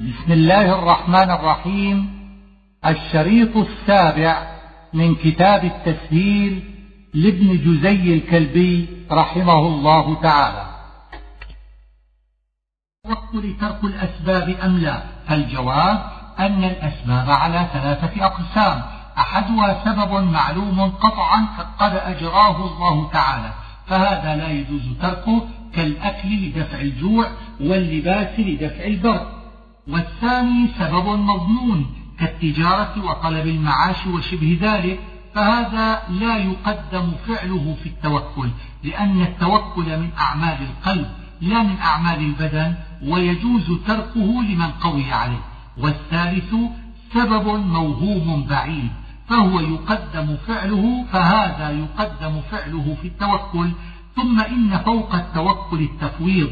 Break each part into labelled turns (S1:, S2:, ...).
S1: بسم الله الرحمن الرحيم. الشريط السابع من كتاب التسهيل لابن جزي الكلبي رحمه الله تعالى. وقل ترك الأسباب أم لا؟ فالجواب أن الأسباب على ثلاثة أقسام. أحدها سبب معلوم قطعا قد أجراه الله تعالى فهذا لا يجوز تركه كالأكل لدفع الجوع واللباس لدفع البرد. والثاني سبب مضمون كالتجارة وطلب المعاش وشبه ذلك فهذا لا يقدم فعله في التوكل لأن التوكل من أعمال القلب لا من أعمال البدن ويجوز تركه لمن قوي عليه. والثالث سبب موهوم بعيد فهو يقدم فعله فهذا يقدم فعله في التوكل ثم إن فوق التوكل التفويض.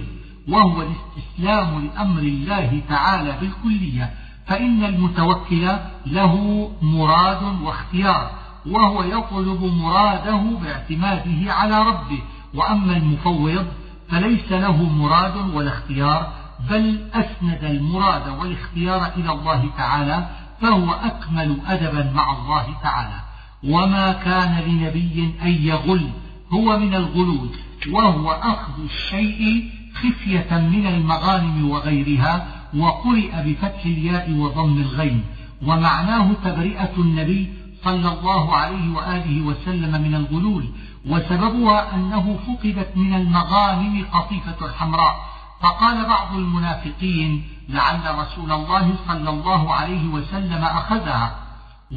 S1: وهو الاستسلام لأمر الله تعالى بالكلية فإن المتوكل له مراد واختيار وهو يطلب مراده باعتماده على ربه. وأما المفوض فليس له مراد ولا اختيار بل أسند المراد والاختيار إلى الله تعالى فهو أكمل أدبا مع الله تعالى. وما كان لنبي أن يغل هو من الغلول وهو أخذ الشيء خفية من المغانم وغيرها وقرئ بفتح الياء وضم الغين ومعناه تبرئة النبي صلى الله عليه وآله وسلم من الغلول وسببها أنه فقدت من المغانم قطيفة الحمراء فقال بعض المنافقين لعل رسول الله صلى الله عليه وسلم أخذها.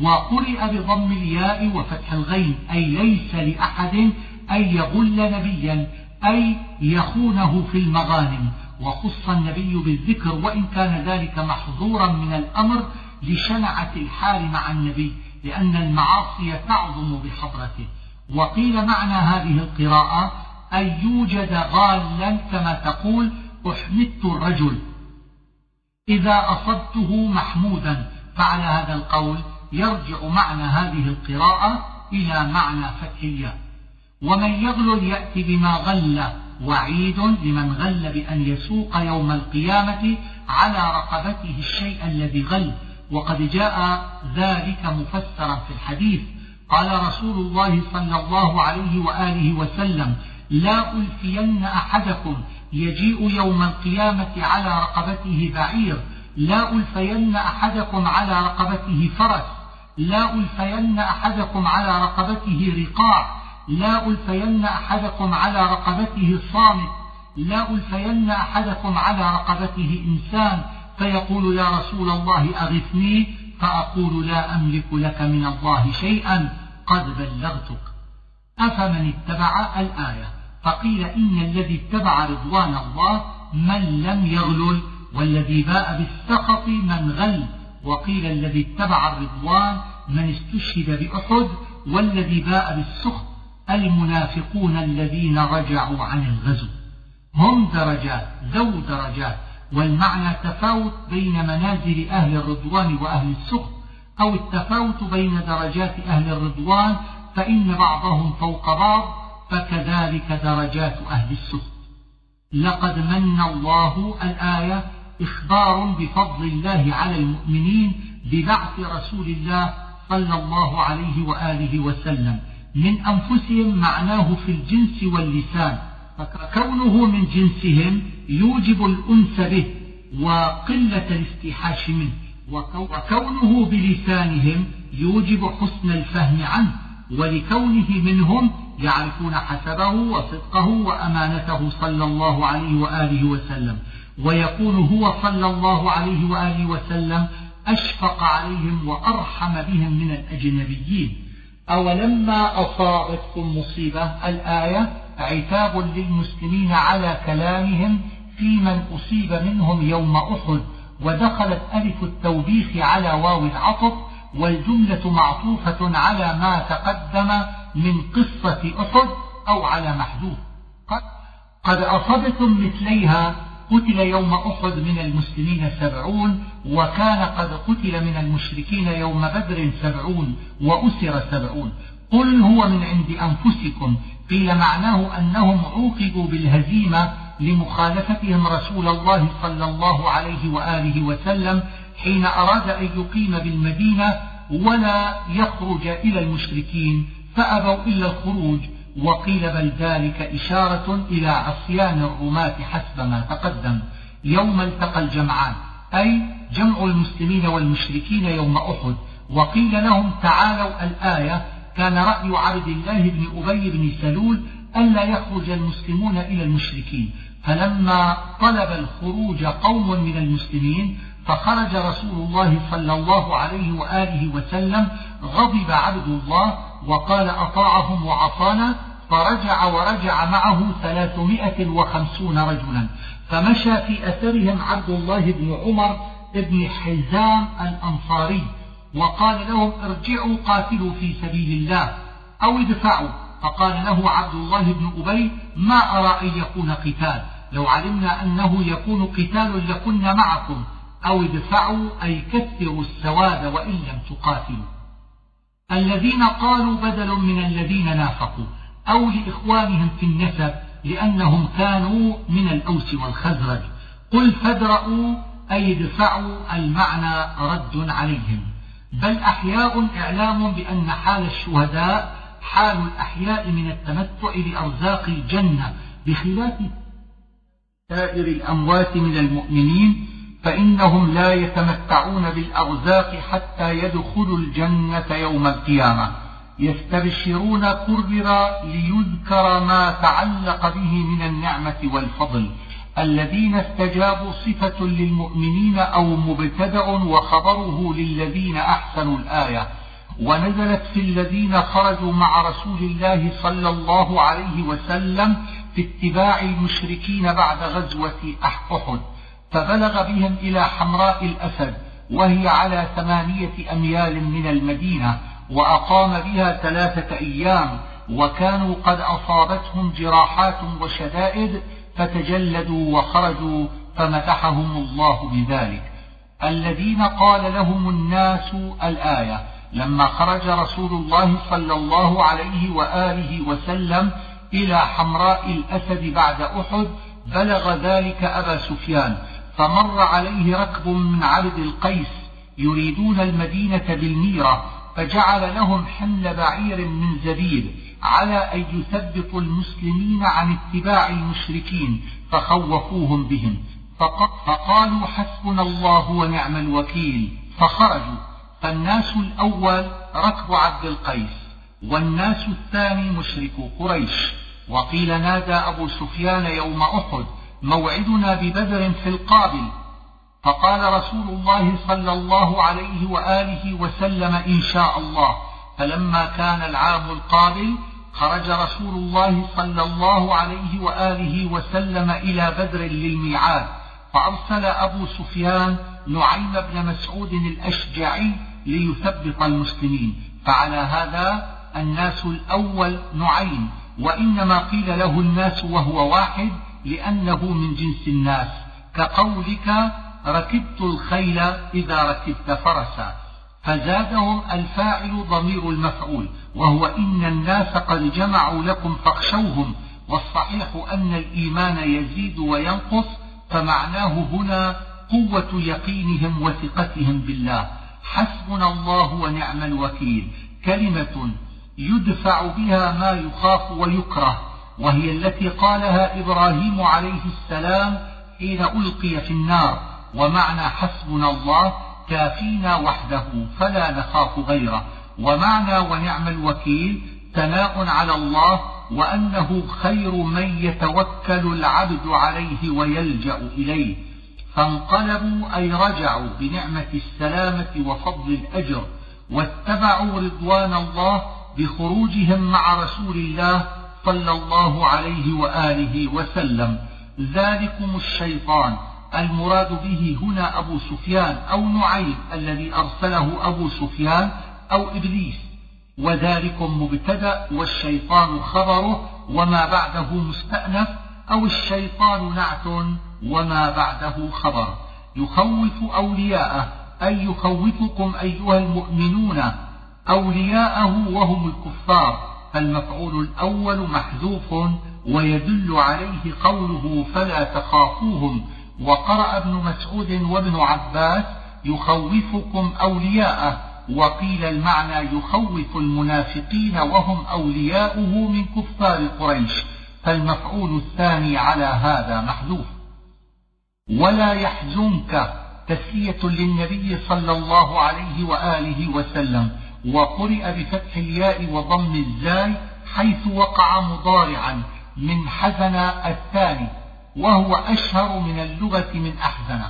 S1: وقرئ بضم الياء وفتح الغين أي ليس لأحد أن يغل نبيا أي يخونه في المغانم. وخص النبي بالذكر وإن كان ذلك محظورا من الأمر لشنعة الحال مع النبي لأن المعاصي تعظم بحضرته. وقيل معنى هذه القراءة أن يوجد غالا كما تقول أحمدت الرجل. إذا أصبته محمودا فعلى هذا القول يرجع معنى هذه القراءة إلى معنى الياء ومن يغل يأتي بما غل. وعيد لمن غل بأن يسوق يوم القيامة على رقبته الشيء الذي غل. وقد جاء ذلك مفسرا في الحديث. قال رسول الله صلى الله عليه وآله وسلم لا ألفين أحدكم يجيء يوم القيامة على رقبته بعير. لا ألفين أحدكم على رقبته فرس. لا ألفين أحدكم على رقبته رقاع. لا ألفين أحدكم على رقبته صامت لا ألفين أحدكم على رقبته إنسان فيقول يا رسول الله أغثني فأقول لا أملك لك من الله شيئا قد بلغتك. أفمن اتبع الآية؟ فقيل إن الذي اتبع رضوان الله من لم يغلل والذي باء بالسخط من غل. وقيل الذي اتبع الرضوان من استشهد بأحد والذي باء بالسخط المنافقون الذين رجعوا عن الغزو. هم درجات ذو درجات. والمعنى تفاوت بين منازل أهل الرضوان وأهل السخط أو التفاوت بين درجات أهل الرضوان فإن بعضهم فوق بعض فكذلك درجات أهل السخط. لقد من الله الآية إخبار بفضل الله على المؤمنين ببعث رسول الله صلى الله عليه وآله وسلم. من أنفسهم معناه في الجنس واللسان فكونه من جنسهم يوجب الأنس به وقلة الاستيحاش منه وكونه بلسانهم يوجب حسن الفهم عنه ولكونه منهم يعرفون حسبه وصدقه وأمانته صلى الله عليه وآله وسلم ويكون هو صلى الله عليه وآله وسلم أشفق عليهم وأرحم بهم من الأجنبيين. أولما أصابتكم مصيبة؟ الآية عتاب للمسلمين على كلامهم في من أصيب منهم يوم أحد ودخلت ألف التوبيخ على واو العطف والجملة معطوفة على ما تقدم من قصة أحد أو على محذوف. قد أصبتم مثليها قتل يوم أحد من المسلمين سبعون وكان قد قتل من المشركين يوم بدر سبعون وأسر سبعون. قل هو من عند أنفسكم. قيل معناه أنهم عوقبوا بالهزيمة لمخالفتهم رسول الله صلى الله عليه وآله وسلم حين أراد أن يقيم بالمدينة ولا يخرج إلى المشركين فأبوا إلا الخروج. وقيل بل ذلك إشارة إلى عصيان الرماة حسب ما تقدم. يوم التقى الجمعان أي جمع المسلمين والمشركين يوم أحد. وقيل لهم تعالوا الآية. كان رأي عبد الله بن أبي بن سلول ألا يخرج المسلمون إلى المشركين. فلما طلب الخروج قوم من المسلمين فخرج رسول الله صلى الله عليه وآله وسلم غضب عبد الله وقال أطاعهم وعصانا فرجع ورجع معه ثلاثمائة وخمسون رجلا. فمشى في أثرهم عبد الله بن عمر بن حزام الأنصاري وقال لهم ارجعوا قاتلوا في سبيل الله أو ادفعوا. فقال له عبد الله بن أبي ما أرى أن يكون قتال؟ لو علمنا أنه يكون قتال لكنا معكم. أو ادفعوا أي كثروا السواد وإن لم تقاتلوا. الذين قالوا بدل من الذين نافقوا أو لإخوانهم في النسب لأنهم كانوا من الأوس والخزرج. قل فادرؤوا أي ادفعوا المعنى رد عليهم. بل أحياء إعلام بأن حال الشهداء حال الأحياء من التمتع بأرزاق الجنة بخلاف سائر الأموات من المؤمنين فإنهم لا يتمتعون بالأرزاق حتى يدخلوا الجنة يوم القيامة. يستبشرون كرر ليذكر ما تعلق به من النعمة والفضل. الذين استجابوا صفة للمؤمنين أو مبتدأ وخبره للذين أحسنوا الآية. ونزلت في الذين خرجوا مع رسول الله صلى الله عليه وسلم في اتباع المشركين بعد غزوة أحد. فبلغ بهم إلى حمراء الأسد وهي على ثمانية أميال من المدينة وأقام بها ثلاثة أيام وكانوا قد أصابتهم جراحات وشدائد فتجلدوا وخرجوا فمدحهم الله بذلك. الذين قال لهم الناس الآية لما خرج رسول الله صلى الله عليه وآله وسلم إلى حمراء الأسد بعد أحد بلغ ذلك أبا سفيان. فمر عليه ركب من عبد القيس يريدون المدينة بالميرة فجعل لهم حمل بعير من زبيب على أن يثبطوا المسلمين عن اتباع المشركين فخوفوهم بهم. فقالوا حسبنا الله ونعم الوكيل فخرجوا. فالناس الأول ركب عبد القيس والناس الثاني مشرك قريش. وقيل نادى أبو سفيان يوم أحد موعدنا ببدر في القابل. فقال رسول الله صلى الله عليه وآله وسلم إن شاء الله. فلما كان العام القابل خرج رسول الله صلى الله عليه وآله وسلم إلى بدر للميعاد. فأرسل أبو سفيان نعيم بن مسعود الأشجعي ليثبط المسلمين. فعلى هذا الناس الأول نعيم وإنما قيل له الناس وهو واحد لأنه من جنس الناس. كقولك ركبت الخيل إذا ركبت فرسا. فزادهم الفاعل ضمير المفعول وهو إن الناس قد جمعوا لكم فاخشوهم. والصحيح أن الإيمان يزيد وينقص فمعناه هنا قوة يقينهم وثقتهم بالله. حسبنا الله ونعم الوكيل. كلمة يدفع بها ما يخاف ويكره. وهي التي قالها إبراهيم عليه السلام حين ألقي في النار ومعنى حسبنا الله كافينا وحده فلا نخاف غيره ومعنى ونعم الوكيل ثناء على الله وأنه خير من يتوكل العبد عليه ويلجأ إليه. فانقلبوا أي رجعوا بنعمة السلامة وفضل الأجر واتبعوا رضوان الله بخروجهم مع رسول الله صلى الله عليه وآله وسلم. ذلكم الشيطان. المراد به هنا أبو سفيان أو نعيم الذي أرسله أبو سفيان أو إبليس. وذلكم مبتدأ والشيطان خبره وما بعده مستأنف أو الشيطان نعت وما بعده خبر. يخوف أولياءه أي يخوفكم أيها المؤمنون. أولياءه وهم الكفار. فالمفعول الأول محذوف ويدل عليه قوله فلا تخافوهم. وقرأ ابن مسعود وابن عباس يخوفكم أولياءه وقيل المعنى يخوف المنافقين وهم أولياؤه من كفار قريش. فالمفعول الثاني على هذا محذوف. ولا يحزنك تسلية للنبي صلى الله عليه وآله وسلم. وقرئ بفتح الياء وضم الزاي حيث وقع مضارعا من حزن الثاني وهو أشهر من اللغة من أحزن.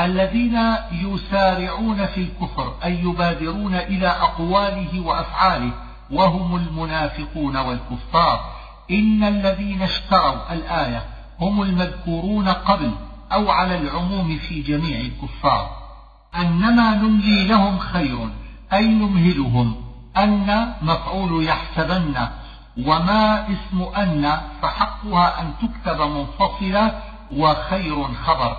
S1: الذين يسارعون في الكفر أي يبادرون إلى أقواله وأفعاله وهم المنافقون والكفار. إن الذين اشتروا الآية هم المذكورون قبل أو على العموم في جميع الكفار. أنما نملي لهم خير أي نمهلهم أن مفعول يحسبن وما اسم أن فحقها أن تكتب منفصلة وخير خبر.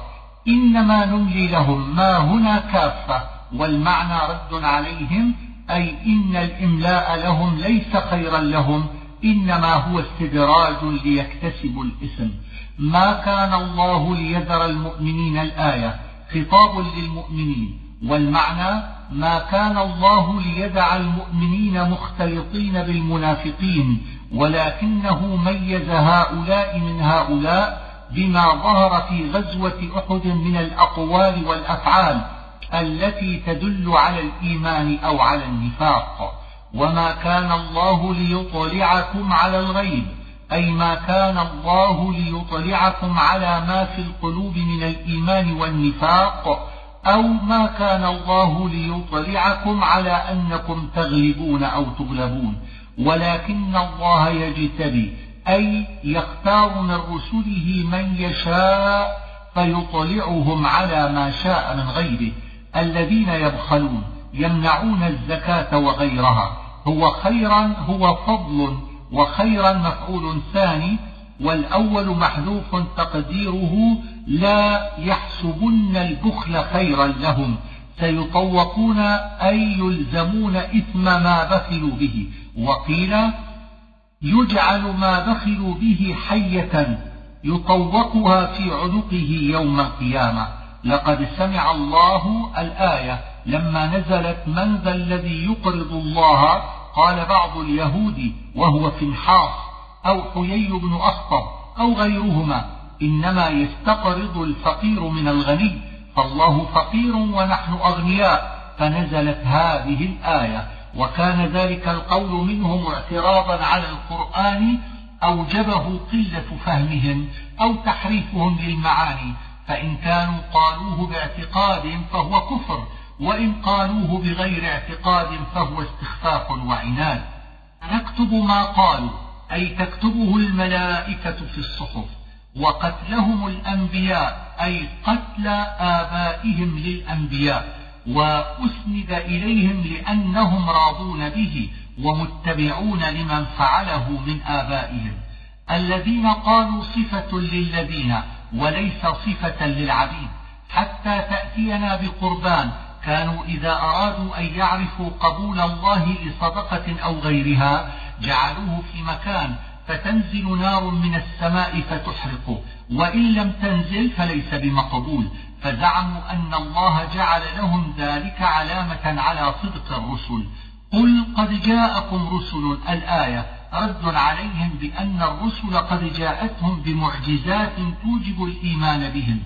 S1: إنما نملي لهم ما هنا كافة والمعنى رد عليهم أي إن الإملاء لهم ليس خيرا لهم إنما هو استدراج ليكتسبوا الإثم ما كان الله ليذر المؤمنين الآية خطاب للمؤمنين. والمعنى ما كان الله ليدع المؤمنين مختلطين بالمنافقين ولكنه ميز هؤلاء من هؤلاء بما ظهر في غزوة أحد من الأقوال والأفعال التي تدل على الإيمان أو على النفاق. وما كان الله ليطلعكم على الغيب. أي ما كان الله ليطلعكم على ما في القلوب من الإيمان والنفاق أو ما كان الله ليطلعكم على أنكم تغلبون أو تغلبون. ولكن الله يجتبي أي يختار من رسله من يشاء فيطلعهم على ما شاء من غيره. الذين يبخلون يمنعون الزكاة وغيرها هو خيرا هو فضل وخيرا مفعول ثاني والأول محذوف تقديره لا يحسبن البخل خيرا لهم سيطوقون أي يلزمون إثم ما بخلوا به. وقيل يجعل ما بخلوا به حية يطوقها في عنقه يوم القيامة. لقد سمع الله الآية لما نزلت من ذا الذي يقرض الله قال بعض اليهود وهو فنحاص أو حيي بن أخطب أو غيرهما إنما يستقرض الفقير من الغني فالله فقير ونحن أغنياء فنزلت هذه الآية وكان ذلك القول منهم اعتراضا على القرآن أوجبه قلة فهمهم أو تحريفهم للمعاني فإن كانوا قالوه باعتقاد فهو كفر وإن قالوه بغير اعتقاد فهو استخفاف وعناد. نكتب ما قالوا أي تكتبه الملائكة في الصحف وقتلهم الأنبياء أي قتل آبائهم للأنبياء وأسند إليهم لأنهم راضون به ومتبعون لمن فعله من آبائهم. الذين قالوا صفة للذين وليس صفة للعبيد. حتى تأتينا بقربان كانوا إذا أرادوا أن يعرفوا قبول الله لصدقة أو غيرها جعلوه في مكان فتنزل نار من السماء فتحرقه. وإن لم تنزل فليس بمقبول. فزعموا أن الله جعل لهم ذلك علامة على صدق الرسل. قل قد جاءكم رسل الآية رد عليهم بأن الرسل قد جاءتهم بمعجزات توجب الإيمان بهم.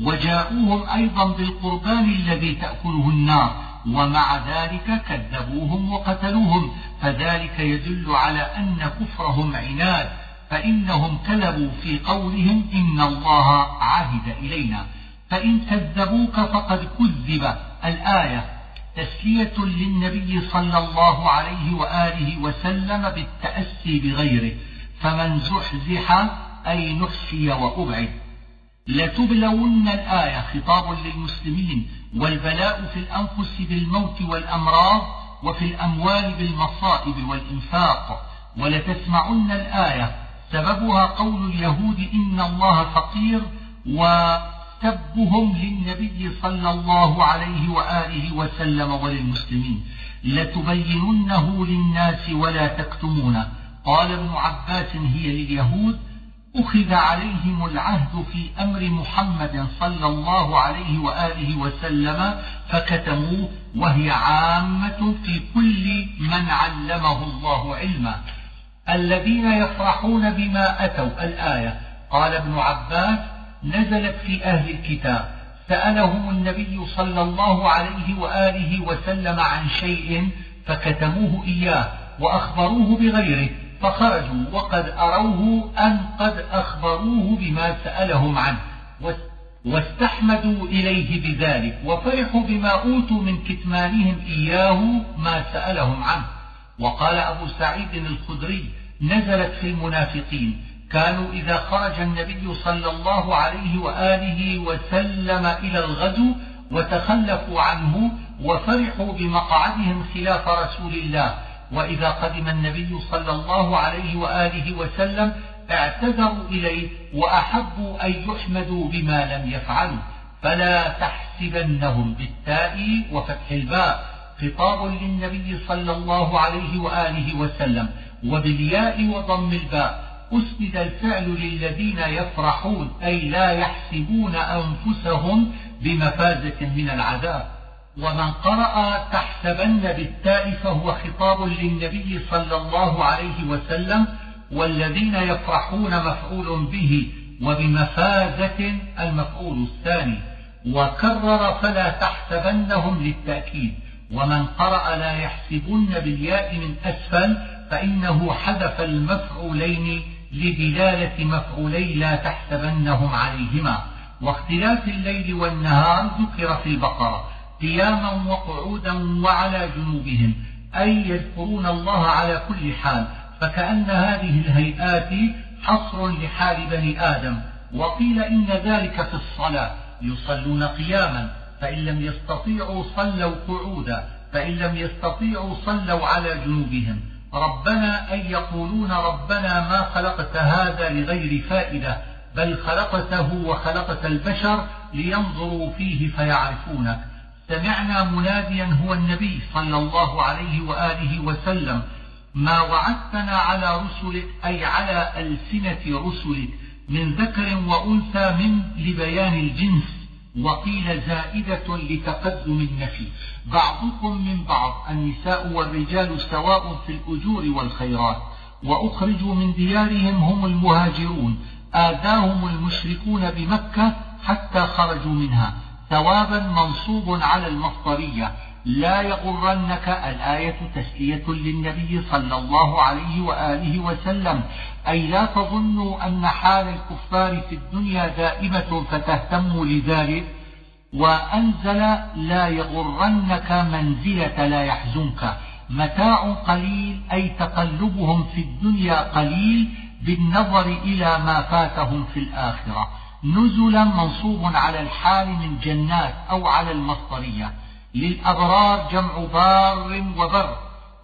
S1: وجاءوهم أيضا بالقربان الذي تأكله النار ومع ذلك كذبوهم وقتلوهم فذلك يدل على أن كفرهم عناد فإنهم كذبوا في قولهم إن الله عهد إلينا. فإن كذبوك فقد كذب. الآية تسلية للنبي صلى الله عليه وآله وسلم بالتأسي بغيره فمن زحزح أي نحشي وأبعد. لتبلون الآية خطاب للمسلمين والبلاء في الأنفس بالموت والأمراض وفي الأموال بالمصائب والإنفاق. ولتسمعن الآية. سببها قول اليهود إن الله فقير وسبهم للنبي صلى الله عليه وآله وسلم وللمسلمين. لتبيننه للناس ولا تكتمونه. قال ابن عباس هي لليهود أخذ عليهم العهد في أمر محمد صلى الله عليه وآله وسلم فكتموه وهي عامة في كل من علمه الله علما. الذين يفرحون بما أتوا الآية قال ابن عباس نزلت في أهل الكتاب. سألهم النبي صلى الله عليه وآله وسلم عن شيء فكتموه إياه وأخبروه بغيره. فخرجوا وقد أروه أن قد أخبروه بما سألهم عنه واستحمدوا إليه بذلك وفرحوا بما أوتوا من كتمانهم إياه ما سألهم عنه. وقال أبو سعيد الخدري نزلت في المنافقين كانوا إذا خرج النبي صلى الله عليه وآله وسلم إلى الغزو وتخلفوا عنه وفرحوا بمقعدهم خلاف رسول الله وإذا قدم النبي صلى الله عليه وآله وسلم اعتذروا إليه وأحبوا أن يحمدوا بما لم يفعلوا. فلا تحسبنهم بالتاء وفتح الباء. خطاب للنبي صلى الله عليه وآله وسلم وبالياء وضم الباء. أسند الفعل للذين يفرحون أي لا يحسبون أنفسهم بمفازة من العذاب. ومن قرأ تحسبن بالتاء فهو خطاب للنبي صلى الله عليه وسلم والذين يفرحون مفعول به وبمفازة المفعول الثاني وكرر فلا تحسبنهم للتأكيد ومن قرأ لا يحسبن بالياء من أسفل فإنه حذف المفعولين لدلالة مفعولي لا تحسبنهم عليهما واختلاف الليل والنهار ذكر في البقرة قياما وقعودا وعلى جنوبهم أي يذكرون الله على كل حال فكأن هذه الهيئات حصر لحال بني آدم. وقيل إن ذلك في الصلاة يصلون قياما فإن لم يستطيعوا صلوا قعودا فإن لم يستطيعوا صلوا على جنوبهم. ربنا أي يقولون ربنا ما خلقت هذا لغير فائدة بل خلقته وخلقت البشر لينظروا فيه فيعرفونك. سمعنا مناديا هو النبي صلى الله عليه وآله وسلم ما وعدتنا على رسلك أي على ألسنة رسلك من ذكر وأنثى من لبيان الجنس وقيل زائدة لتقدم النفي. بعضكم من بعض النساء والرجال سواء في الأجور والخيرات وأخرجوا من ديارهم هم المهاجرون آذاهم المشركون بمكة حتى خرجوا منها. ثوابا منصوب على المصدرية لا يغرنك الآية تسلية للنبي صلى الله عليه وآله وسلم. أي لا تظنوا أن حال الكفار في الدنيا دائمة فتهتموا لذلك. وأنزل لا يغرنك منزلة لا يحزنك. متاع قليل أي تقلبهم في الدنيا قليل بالنظر إلى ما فاتهم في الآخرة. نزلا منصوب على الحال من جنات أو على المصدرية للأبرار جمع بار وبر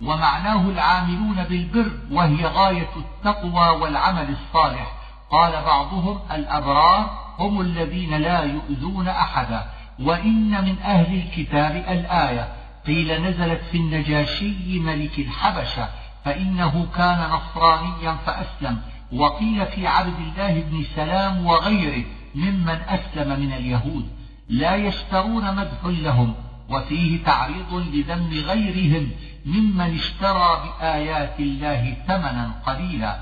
S1: ومعناه العاملون بالبر وهي غاية التقوى والعمل الصالح. قال بعضهم الأبرار هم الذين لا يؤذون أحدا وإن من أهل الكتاب الآية قيل نزلت في النجاشي ملك الحبشة فإنه كان نصرانيا فأسلم. وقيل في عبد الله بن سلام وغيره ممن أسلم من اليهود لا يشترون مدح لهم وفيه تعريض لذم غيرهم ممن اشترى بآيات الله ثمنا قليلا.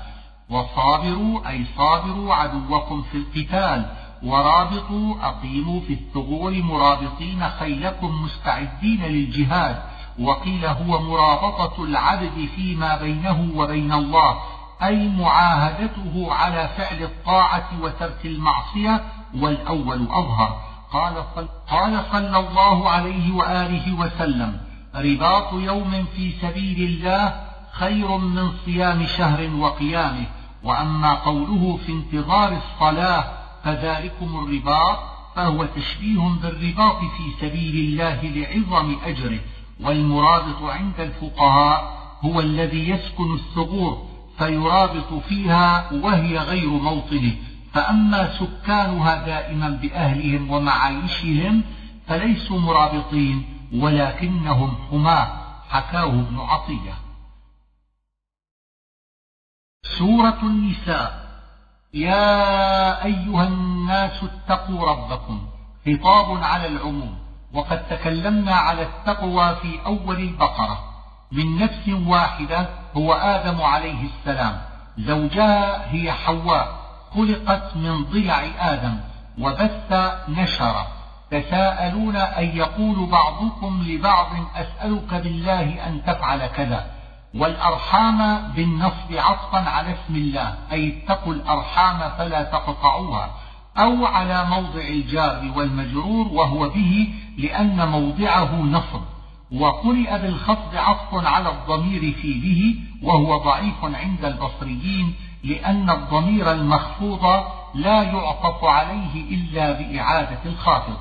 S1: وصابروا أي صابروا عدوكم في القتال ورابطوا أقيموا في الثغور مرابطين خيلكم مستعدين للجهاد. وقيل هو مرابطة العبد فيما بينه وبين الله أي معاهدته على فعل الطاعة وترك المعصية والأول أظهر. قال صل قال صلى الله عليه وآله وسلم رباط يوم في سبيل الله خير من صيام شهر وقيامه. وأما قوله في انتظار الصلاة فذلكم الرباط فهو تشبيه بالرباط في سبيل الله لعظم أجره. والمرابط عند الفقهاء هو الذي يسكن الثغور فيرابط فيها وهي غير موطنة. فأما سكانها دائما بأهلهم ومعايشهم فليسوا مرابطين ولكنهم حماة حكاه ابن عطية. سورة النساء. يا أيها الناس اتقوا ربكم. خطاب على العموم. وقد تكلمنا على التقوى في أول البقرة. من نفس واحدة هو آدم عليه السلام. زوجها هي حواء خلقت من ضلع آدم وبث نشر تساءلون أن يقول بعضكم لبعض أسألك بالله أن تفعل كذا. والأرحام بالنصب عطفا على اسم الله أي اتقوا الأرحام فلا تقطعوها أو على موضع الجار والمجرور وهو به لأن موضعه نصب. وقرئ بالخفض عطف على الضمير في به وهو ضعيف عند البصريين لأن الضمير المخفوض لا يعطف عليه إلا بإعادة الخافض.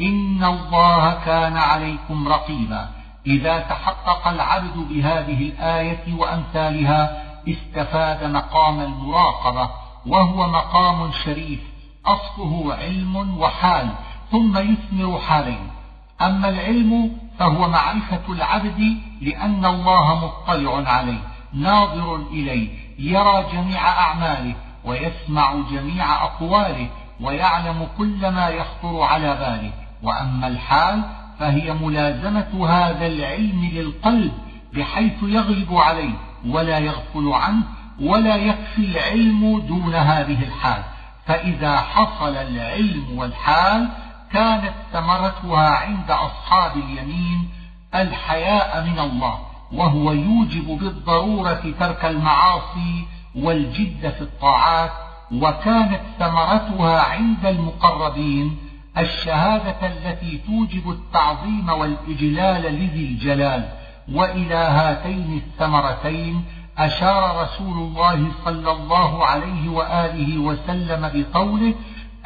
S1: إن الله كان عليكم رقيبا. إذا تحقق العبد بهذه الآية وأمثالها استفاد مقام المراقبة وهو مقام شريف أصله علم وحال ثم يثمر حالين. أما العلم فهو معرفة العبد لأن الله مطلع عليه ناظر إليه يرى جميع أعماله ويسمع جميع أقواله ويعلم كل ما يخطر على باله. وأما الحال فهي ملازمة هذا العلم للقلب بحيث يغلب عليه ولا يغفل عنه ولا يكفي العلم دون هذه الحال. فإذا حصل العلم والحال كانت ثمرتها عند أصحاب اليمين الحياء من الله وهو يوجب بالضرورة ترك المعاصي والجد في الطاعات وكانت ثمرتها عند المقربين الشهادة التي توجب التعظيم والإجلال لذي الجلال. وإلى هاتين الثمرتين أشار رسول الله صلى الله عليه وآله وسلم بقوله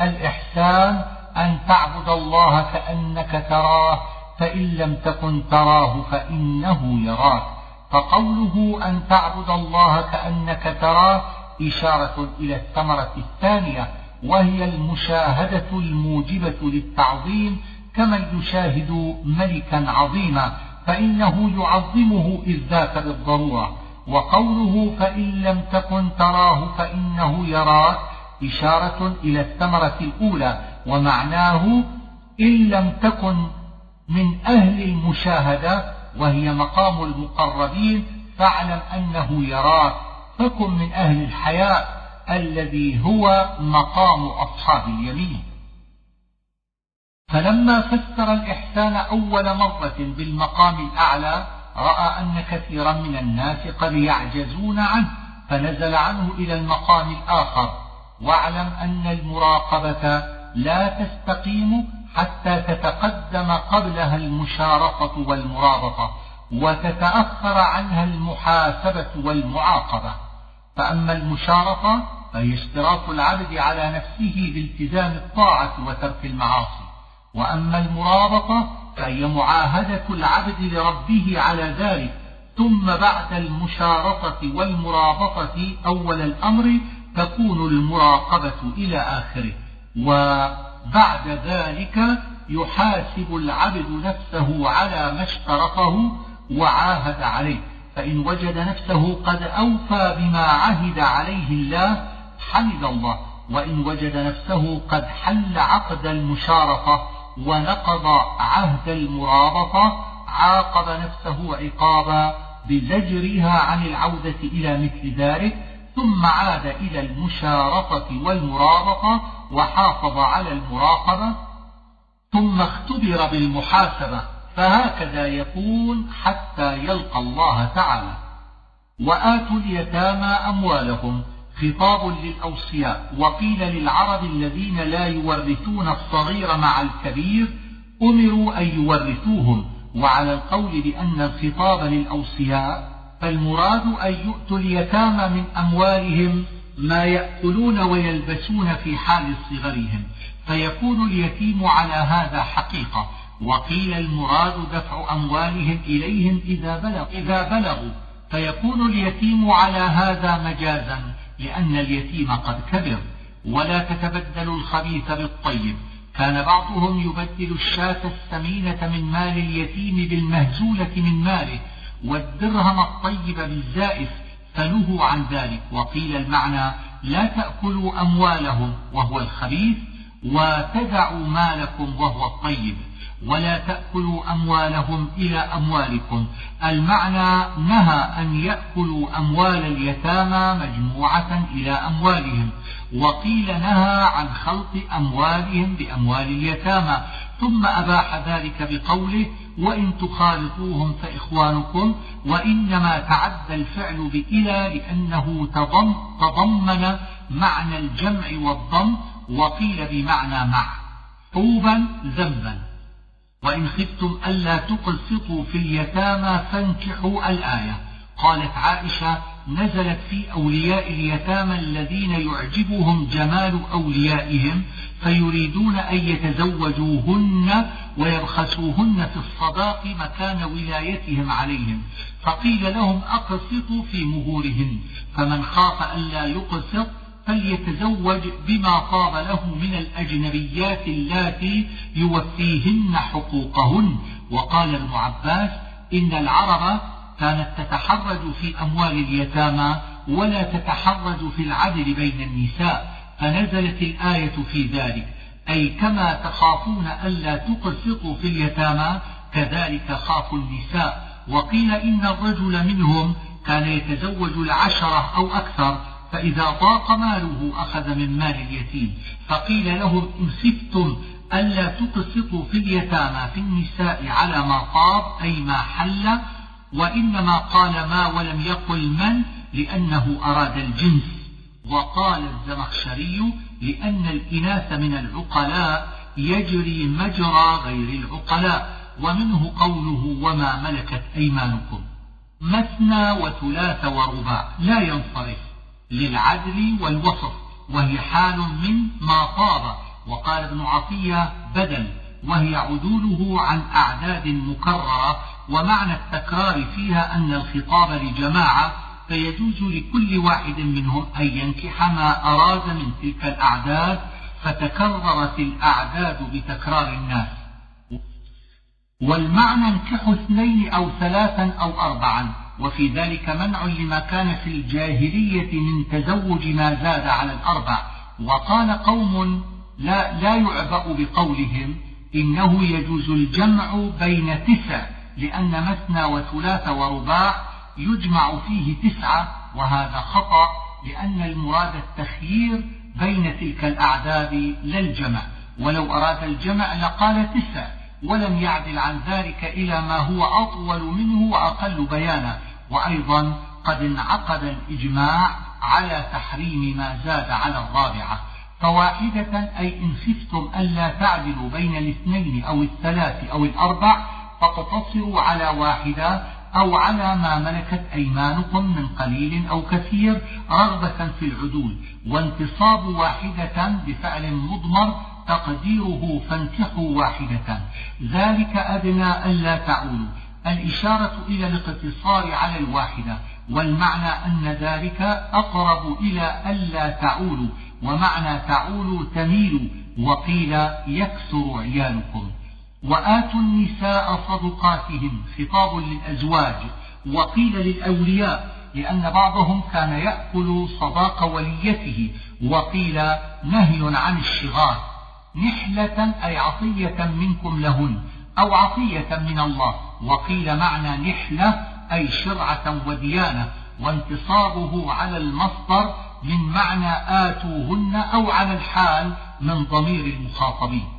S1: الإحسان أن تعبد الله كأنك تراه فإن لم تكن تراه فإنه يراك. فقوله أن تعبد الله كأنك تراه إشارة إلى الثمرة الثانية وهي المشاهدة الموجبة للتعظيم كمن يشاهد ملكا عظيما فإنه يعظمه إذ ذاك بالضرورة. وقوله فإن لم تكن تراه فإنه يراك إشارة إلى الثمرة الأولى ومعناه إن لم تكن من أهل المشاهدة وهي مقام المقربين فاعلم أنه يراك فكن من أهل الحياء الذي هو مقام أصحاب اليمين. فلما فسر الإحسان أول مرة بالمقام الأعلى رأى أن كثيرا من الناس قد يعجزون عنه فنزل عنه إلى المقام الآخر واعلم أن المراقبة لا تستقيم حتى تتقدم قبلها المشارقة والمرابطة وتتأخر عنها المحاسبة والمعاقبة. فأما المشارطة فهي اشتراك العبد على نفسه بالتزام الطاعة وترك المعاصي. وأما المرابطة فهي معاهدة العبد لربه على ذلك. ثم بعد المشارطة والمرابطة أول الأمر تكون المراقبة إلى آخره. وبعد ذلك يحاسب العبد نفسه على ما اشترطه وعاهد عليه. فإن وجد نفسه قد أوفى بما عهد عليه الله حمد الله. وإن وجد نفسه قد حل عقد المشارطة ونقض عهد المرابطة عاقب نفسه عقابا بزجرها عن العودة إلى مثل ذلك. ثم عاد إلى المشارطة والمرابطة وحافظ على المراقبة ثم اختبر بالمحاسبة فهكذا يكون حتى يلقى الله تعالى. وآتوا اليتامى أموالهم. خطاب للأوصياء. وقيل للعرب الذين لا يورثون الصغير مع الكبير أمروا أن يورثوهم. وعلى القول بأن الخطاب للأوصياء فالمراد أن يؤتوا اليتامى من أموالهم ما يأكلون ويلبسون في حال صغرهم. فيكون اليتيم على هذا حقيقة. وقيل المراد دفع أموالهم إليهم إذا بلغوا, إذا بلغوا. فيكون اليتيم على هذا مجازا لأن اليتيم قد كبر. ولا تتبدل الخبيث بالطيب. كان بعضهم يبدل الشاة الثمينة من مال اليتيم بالمهزولة من ماله. والدرهم الطيب بالزائف فنهوا عن ذلك. وقيل المعنى لا تأكلوا أموالهم وهو الخبيث وتدعوا مالكم وهو الطيب ولا تأكلوا أموالهم إلى أموالكم. المعنى نهى أن يأكلوا أموال اليتامى مجموعة إلى أموالهم. وقيل نهى عن خلط أموالهم بأموال اليتامى. ثم أباح ذلك بقوله وإن تخالطوهم فإخوانكم وإنما تعدى الفعل بإلى لأنه تضم تضمن معنى الجمع والضم وقيل بمعنى مع طوبا ذنبا وإن خفتم ألا تقسطوا في اليتامى فانكحوا الآية. قالت عائشة نزلت في أولياء اليتامى الذين يعجبهم جمال أوليائهم فيريدون أن يتزوجوهن ويبخسوهن في الصداق مكان ولايتهم عليهم. فقيل لهم أقسطوا في مهورهن فمن خاف ألا يقسط فليتزوج بما طاب له من الأجنبيات اللاتي يوفيهن حقوقهن. وقال ابن عباس إن العرب كانت تتحرج في أموال اليتامى ولا تتحرج في العدل بين النساء فنزلت الآية في ذلك. أي كما تخافون ألا تقسطوا في اليتامى كذلك خافوا النساء. وقيل إن الرجل منهم كان يتزوج العشرة أو أكثر فإذا ضاق ماله أخذ من مال اليتيم. فقيل لهم إن خفتم ألا تقسطوا في اليتامى في النساء على ما طاب أي ما حل وإنما قال ما ولم يقل من؟ لأنه أراد الجنس. وقال الزمخشري لأن الإناث من العقلاء يجري مجرى غير العقلاء. ومنه قوله وما ملكت أيمانكم. مثنى وثلاث ورباع. لا ينصرف. للعدل والوسط. وهي حال من ما طاب. وقال ابن عطية بدل. وهي عدوله عن أعداد مكررة ومعنى التكرار فيها أن الخطاب لجماعة فيجوز لكل واحد منهم أن ينكح ما أراد من تلك الأعداد فتكررت الأعداد بتكرار الناس. والمعنى انكحوا اثنين أو ثلاثا أو أربعا وفي ذلك منع لما كان في الجاهلية من تزوج ما زاد على الأربع. وقال قوم لا, لا يعبأ بقولهم إنه يجوز الجمع بين تسع لأن مثنى وثلاث ورباع يجمع فيه تسعة وهذا خطأ لأن المراد التخيير بين تلك الأعداد لا الجمع. ولو أراد الجمع لقال تسع ولم يعدل عن ذلك إلى ما هو أطول منه وأقل بيانا. وأيضا قد انعقد الإجماع على تحريم ما زاد على الرابعة. فواحدة أي إن خفتم ألا تعدلوا بين الاثنين أو الثلاث أو الأربع فاقتصروا على واحدة أو على ما ملكت أيمانكم من قليل أو كثير رغبة في العدول وانتصاب واحدة بفعل مضمر تقديره فانكحوا واحدة. ذلك أدنى ألا تعولوا. الإشارة إلى الاقتصار على الواحدة والمعنى أن ذلك أقرب إلى ألا تعولوا ومعنى تعولوا تميلوا وقيل يكثر عيالكم. وآتوا النساء صدقاتهن خطاب للأزواج وقيل للأولياء لأن بعضهم كان يأكل صداق وليته وقيل نهي عن الشغار نحلة أي عطية منكم لهن أو عطية من الله وقيل معنى نحلة أي شرعة وديانة وانتصابه على المصدر من معنى آتوهن أو على الحال من ضمير المخاطبين.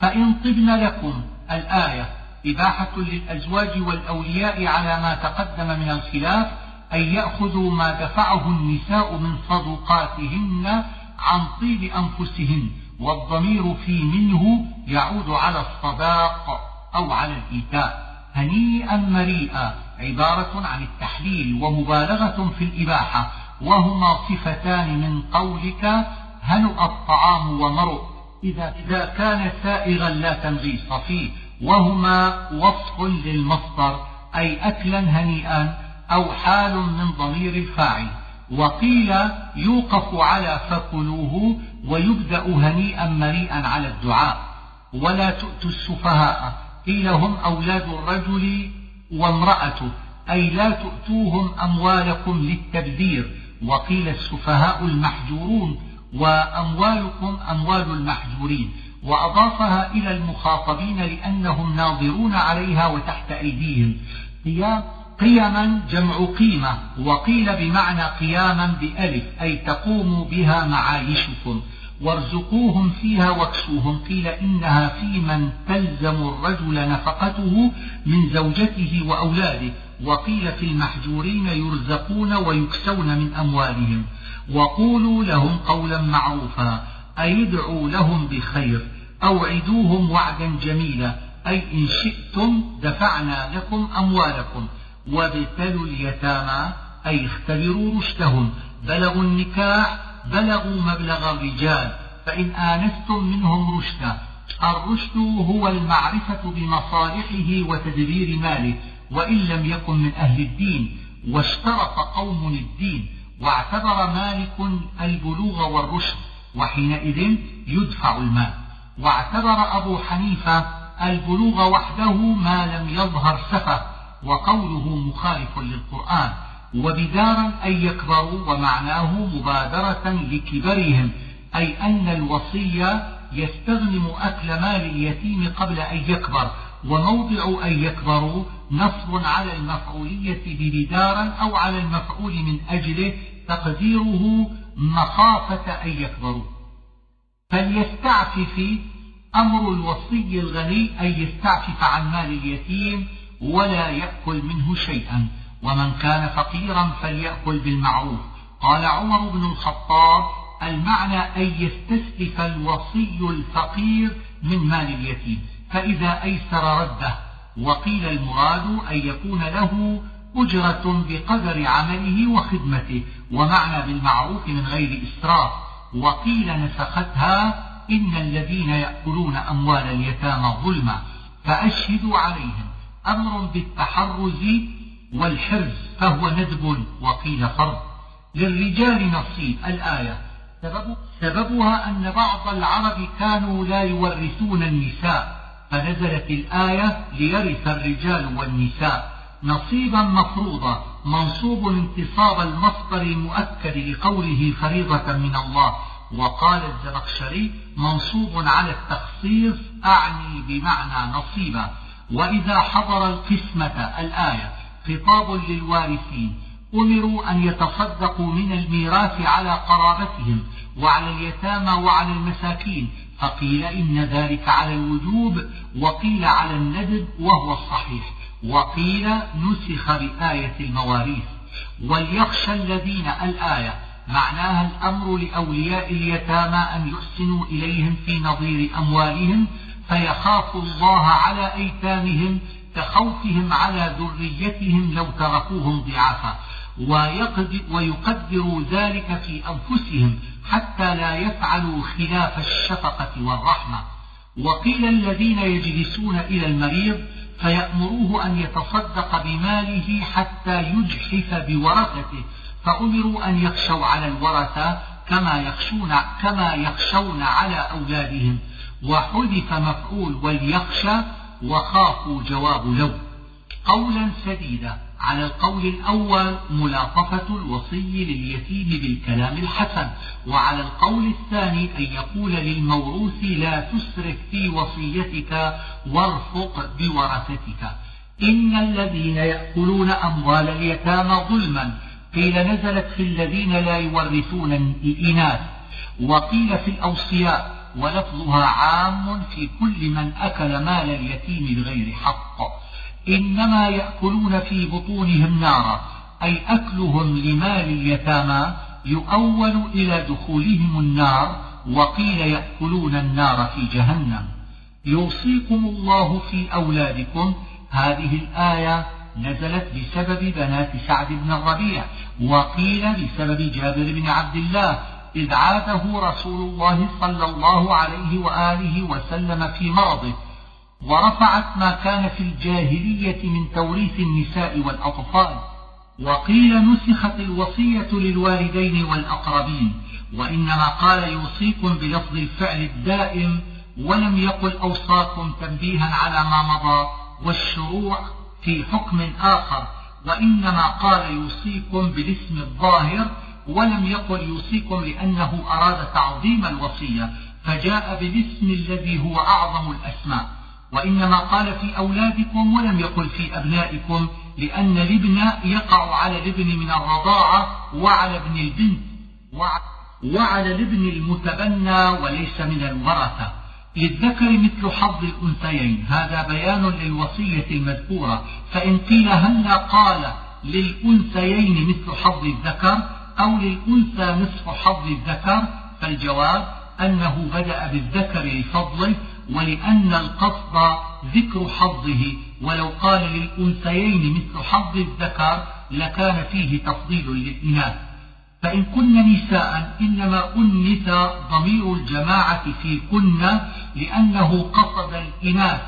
S1: فإن طبن لكم الآية إباحة للأزواج والأولياء على ما تقدم من الخلاف أن يأخذوا ما دفعه النساء من صدقاتهن عن طيب أنفسهن والضمير في منه يعود على الصداق أو على الإيتاء هنيئا مريئا عبارة عن التحليل ومبالغة في الإباحة وهما صفتان من قولك هنؤ الطعام ومرؤ إذا, إذا كان سائغا لا تنغيص فيه وهما وصف للمصدر أي أكلا هنيئا أو حال من ضمير الفاعل. وقيل يوقف على فكلوه ويبدأ هنيئا مريئا على الدعاء. ولا تؤتوا السفهاء قيل هم أولاد الرجل وامرأته أي لا تؤتوهم أموالكم للتبذير. وقيل السفهاء المحجورون وأموالكم أموال المحجورين وأضافها إلى المخاطبين لأنهم ناظرون عليها وتحت أيديهم. قيما جمع قيمة وقيل بمعنى قياما بألف أي تقوم بها معايشكم. وارزقوهم فيها واكسوهم قيل إنها في من تلزم الرجل نفقته من زوجته وأولاده وقيل في المحجورين يرزقون ويكسون من أموالهم. وقولوا لهم قولا معروفا أي ادعوا لهم بخير أوعدوهم وعدا جميلا أي إن شئتم دفعنا لكم أموالكم وابتلوا اليتامى أي اختبروا رشدهم بلغوا النكاح بلغوا مبلغ الرجال فإن آنستم منهم رشدا الرشد هو المعرفة بمصالحه وتدبير ماله وإن لم يكن من أهل الدين واشترط قوم الدين واعتبر مالك البلوغ والرشد وحينئذ يدفع المال. واعتبر أبو حنيفة البلوغ وحده ما لم يظهر سفه وقوله مخالف للقرآن وبدارا أن يكبروا ومعناه مبادرة لكبرهم أي أن الوصي يستغنم أكل مال اليتيم قبل أن يكبر وموضع أن يكبروا نصب على المفعولية ببدارا أو على المفعول من أجله تقديره مخافة أن يكبروا. فليستعفف أمر الوصي الغني أن يستعفف عن مال اليتيم ولا يأكل منه شيئا. ومن كان فقيرا فليأكل بالمعروف. قال عمر بن الخطاب المعنى أن يستسلف الوصي الفقير من مال اليتيم. فإذا أيسر رده وقيل المراد أن يكون له أجرة بقدر عمله وخدمته ومعنى بالمعروف من غير إسراف. وقيل نسختها إن الذين يأكلون أموال اليتامى ظلما فأشهدوا عليهم. أمر بالتحرز والحرز فهو ندب وقيل فرض. للرجال نصيب. الآية سبب سببها أن بعض العرب كانوا لا يورثون النساء. فنزلت الآية ليرث الرجال والنساء. نصيبا مفروضا منصوب انتصاب المصدر المؤكد لقوله فريضة من الله. وقال الزمخشري منصوب على التخصيص أعني بمعنى نصيبا. وإذا حضر القسمة الآية خطاب للوارثين أمروا أن يتصدقوا من الميراث على قرابتهم وعلى اليتامى وعلى المساكين فقيل إن ذلك على الوجوب وقيل على الندب وهو الصحيح وقيل نسخ بآية المواريث. وليخشى الذين الآية معناها الأمر لأولياء اليتامى أن يحسنوا إليهم في نظير أموالهم فيخافوا الله على أيتامهم كخوفهم على ذريتهم لو تركوهم ضعافا. ويقدروا ذلك في أنفسهم حتى لا يفعلوا خلاف الشفقة والرحمة. وقيل الذين يجلسون إلى المريض فيأمروه أن يتصدق بماله حتى يجحف بورثته فأمروا أن يخشوا على الورثة كما يخشون كما يخشون على أولادهم. وحذف مفعول وليخشى وخافوا جواب لو. قولا سديدا. على القول الأول ملاطفة الوصي لليتيم بالكلام الحسن وعلى القول الثاني أن يقول للموروث لا تسرف في وصيتك وارفق بورثتك إن الذين يأكلون أموال اليتامى ظلما قيل نزلت في الذين لا يورثون الإناث وقيل في الأوصياء ولفظها عام في كل من أكل مال اليتيم بغير حق. إنما يأكلون في بطونهم نارا أي أكلهم لمال اليتامى يؤول إلى دخولهم النار وقيل يأكلون النار في جهنم. يوصيكم الله في أولادكم. هذه الآية نزلت بسبب بنات سعد بن الربيع وقيل بسبب جابر بن عبد الله إذ عاده رسول الله صلى الله عليه وآله وسلم في مرضه. ورفعت ما كان في الجاهلية من توريث النساء والأطفال وقيل نسخت الوصية للوالدين والأقربين وإنما قال يوصيكم بلفظ الفعل الدائم ولم يقل أوصاكم تنبيها على ما مضى والشروع في حكم آخر وإنما قال يوصيكم بالاسم الظاهر ولم يقل يوصيكم لأنه أراد تعظيم الوصية فجاء بالاسم الذي هو أعظم الأسماء. وإنما قال في أولادكم ولم يقل في أبنائكم لأن الابن يقع على الابن من الرضاعة وعلى ابن البنت وعلى الابن المتبنى وليس من الورثة. للذكر مثل حظ الأنثيين. هذا بيان للوصية المذكورة. فإن قيل هلا قال للأنثيين مثل حظ الذكر أو للأنثى نصف حظ الذكر فالجواب أنه بدأ بالذكر لفضله ولأن القصد ذكر حظه ولو قال للأنثيين مثل حظ الذكر لكان فيه تفضيل للإناث. فإن كن نساء إنما أنث ضمير الجماعة في كن لأنه قصد الإناث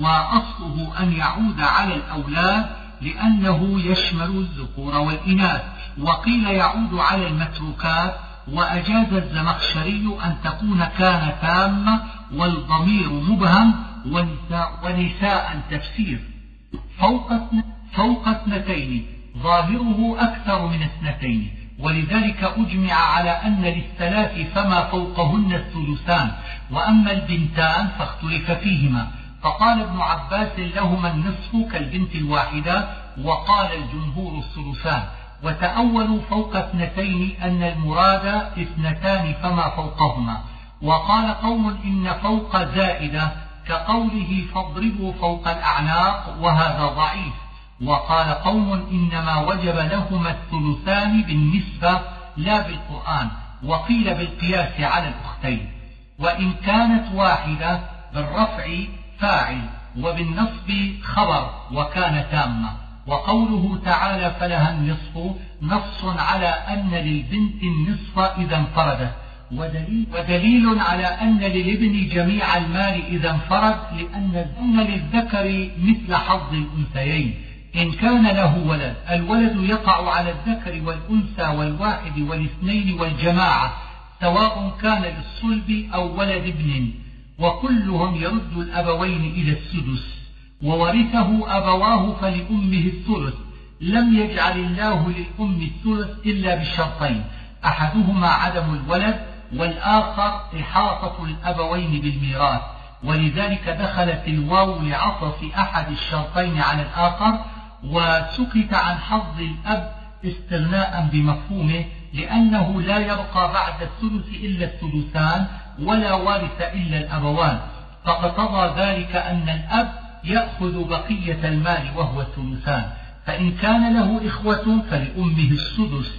S1: وأصله أن يعود على الأولاد لأنه يشمل الذكور والإناث. وقيل يعود على المتروكات وأجاز الزمخشري أن تكون كان تامة والضمير مبهم ونساء, ونساء تفسير. فوق فوق اثنتين ظاهره أكثر من اثنتين. ولذلك أجمع على أن للثلاث فما فوقهن الثلثان. وأما البنتان فاختلف فيهما. فقال ابن عباس لهما النصف كالبنت الواحدة وقال الجمهور الثلثان. وتأولوا فوق اثنتين أن المراد اثنتان فما فوقهما. وقال قوم إن فوق زائدة كقوله فاضربوا فوق الأعناق وهذا ضعيف. وقال قوم إنما وجب لهما الثلثان بالنسبة لا بالقرآن وقيل بالقياس على الأختين. وإن كانت واحدة بالرفع فاعل وبالنصب خبر وكان تامة وقوله تعالى فلها النصف نص على أن للبنت النصف إذا انفردت. ودليل, ودليل على أن للابن جميع المال إذا انفرد لأن للذكر مثل حظ الأنثيين. إن كان له ولد الولد يقع على الذكر والأنثى والواحد والاثنين والجماعة سواء كان للصلب أو ولد ابن. وكلهم يرد الأبوين إلى السدس. وورثه أبواه فلأمه الثلث. لم يجعل الله للأم الثلث إلا بشرطين أحدهما عدم الولد والآخر إحاطة الأبوين بالميراث. ولذلك دخلت الواو لعطف أحد الشرطين على الآخر وسكت عن حظ الأب استغناء بمفهومه لأنه لا يبقى بعد الثلث إلا الثلثان ولا وارث إلا الأبوان. فاقتضى ذلك أن الأب يأخذ بقية المال وهو الثلثان فإن كان له إخوة فلأمه السدس.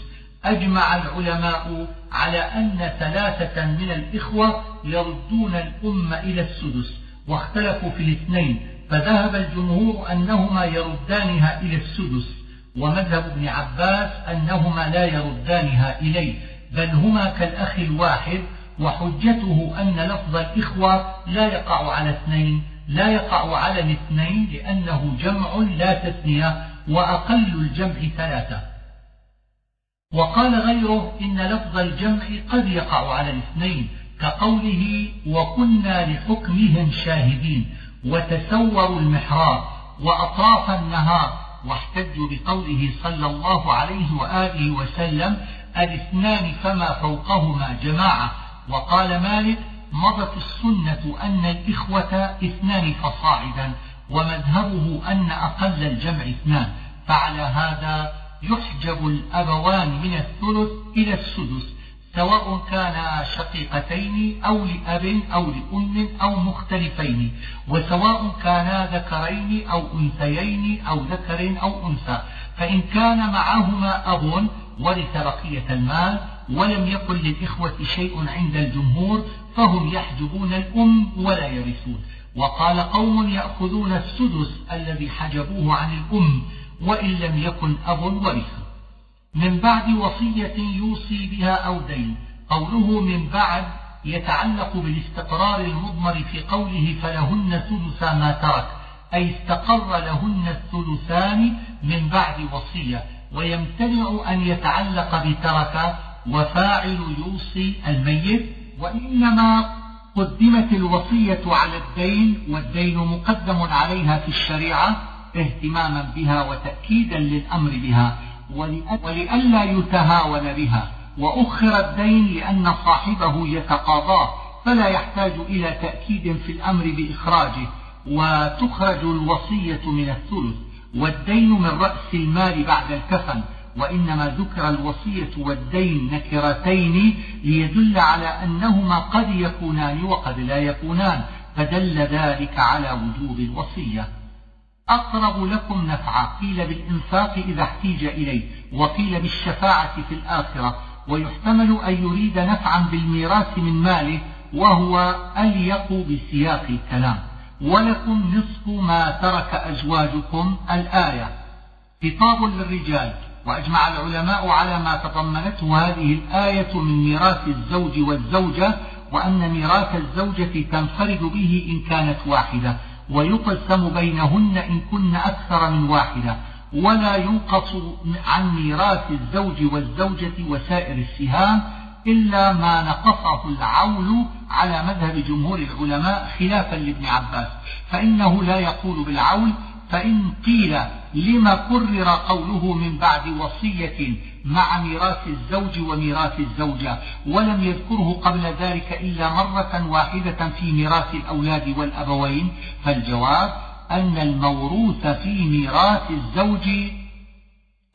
S1: أجمع العلماء على أن ثلاثة من الإخوة يردون الأم إلى السدس واختلفوا في الاثنين. فذهب الجمهور أنهما يردانها إلى السدس ومذهب ابن عباس أنهما لا يردانها إليه. بل هما كالأخ الواحد وحجته أن لفظ الإخوة لا يقع على اثنين. لا يقع على الاثنين لأنه جمع لا تثنية وأقل الجمع ثلاثة. وقال غيره إن لفظ الجمع قد يقع على الاثنين كقوله وكنا لحكمهم شاهدين وتسوروا المحراب وأطراف النهار واحتجوا بقوله صلى الله عليه وآله وسلم الإثنان فما فوقهما جماعة. وقال مالك مضت السنة أن الإخوة اثنان فصاعدا ومذهبه أن أقل الجمع اثنان فعلى هذا يحجب الأبوان من الثلث إلى السدس سواء كانا شقيقتين أو لأب أو لأم أو مختلفين وسواء كانا ذكرين أو أنثيين أو ذكر أو أنثى فإن كان معهما أب ورث بقية المال ولم يكن للإخوة شيء عند الجمهور فهم يحجبون الأم ولا يرثون. وقال قوم يأخذون السدس الذي حجبوه عن الأم وإن لم يكن أب ورثوا. من بعد وصية يوصي بها أو دين. قوله من بعد يتعلق بالاستقرار المضمر في قوله فلهن ثلث ما ترك. أي استقر لهن الثلثان من بعد وصية. ويمتنع أن يتعلق بترك. وفاعل يوصي الميت وإنما قدمت الوصية على الدين والدين مقدم عليها في الشريعة اهتماما بها وتأكيدا للأمر بها ولئلا يتهاون بها. وأخر الدين لأن صاحبه يتقاضاه فلا يحتاج إلى تأكيد في الأمر بإخراجه. وتخرج الوصية من الثلث والدين من رأس المال بعد الكفن. وإنما ذكر الوصية والدين نكرتين ليدل على أنهما قد يكونان وقد لا يكونان فدل ذلك على وجوب الوصية. أقرب لكم نفعا قيل بالإنفاق إذا احتيج إليه وقيل بالشفاعة في الآخرة ويحتمل أن يريد نفعا بالميراث من ماله وهو أليق بسياق الكلام. ولكم نصف ما ترك أزواجكم الآية. خطاب للرجال. وأجمع العلماء على ما تضمنته هذه الآية من ميراث الزوج والزوجة وأن ميراث الزوجة تنفرد به إن كانت واحدة ويقسم بينهن إن كن أكثر من واحدة. ولا ينقص عن ميراث الزوج والزوجة وسائر السهام إلا ما نقصه العول على مذهب جمهور العلماء خلافا لابن عباس. فإنه لا يقول بالعول فإن قيل لما كرر قوله من بعد وصية مع ميراث الزوج وميراث الزوجة ولم يذكره قبل ذلك إلا مرة واحدة في ميراث الأولاد والأبوين فالجواب أن الموروث في ميراث الزوج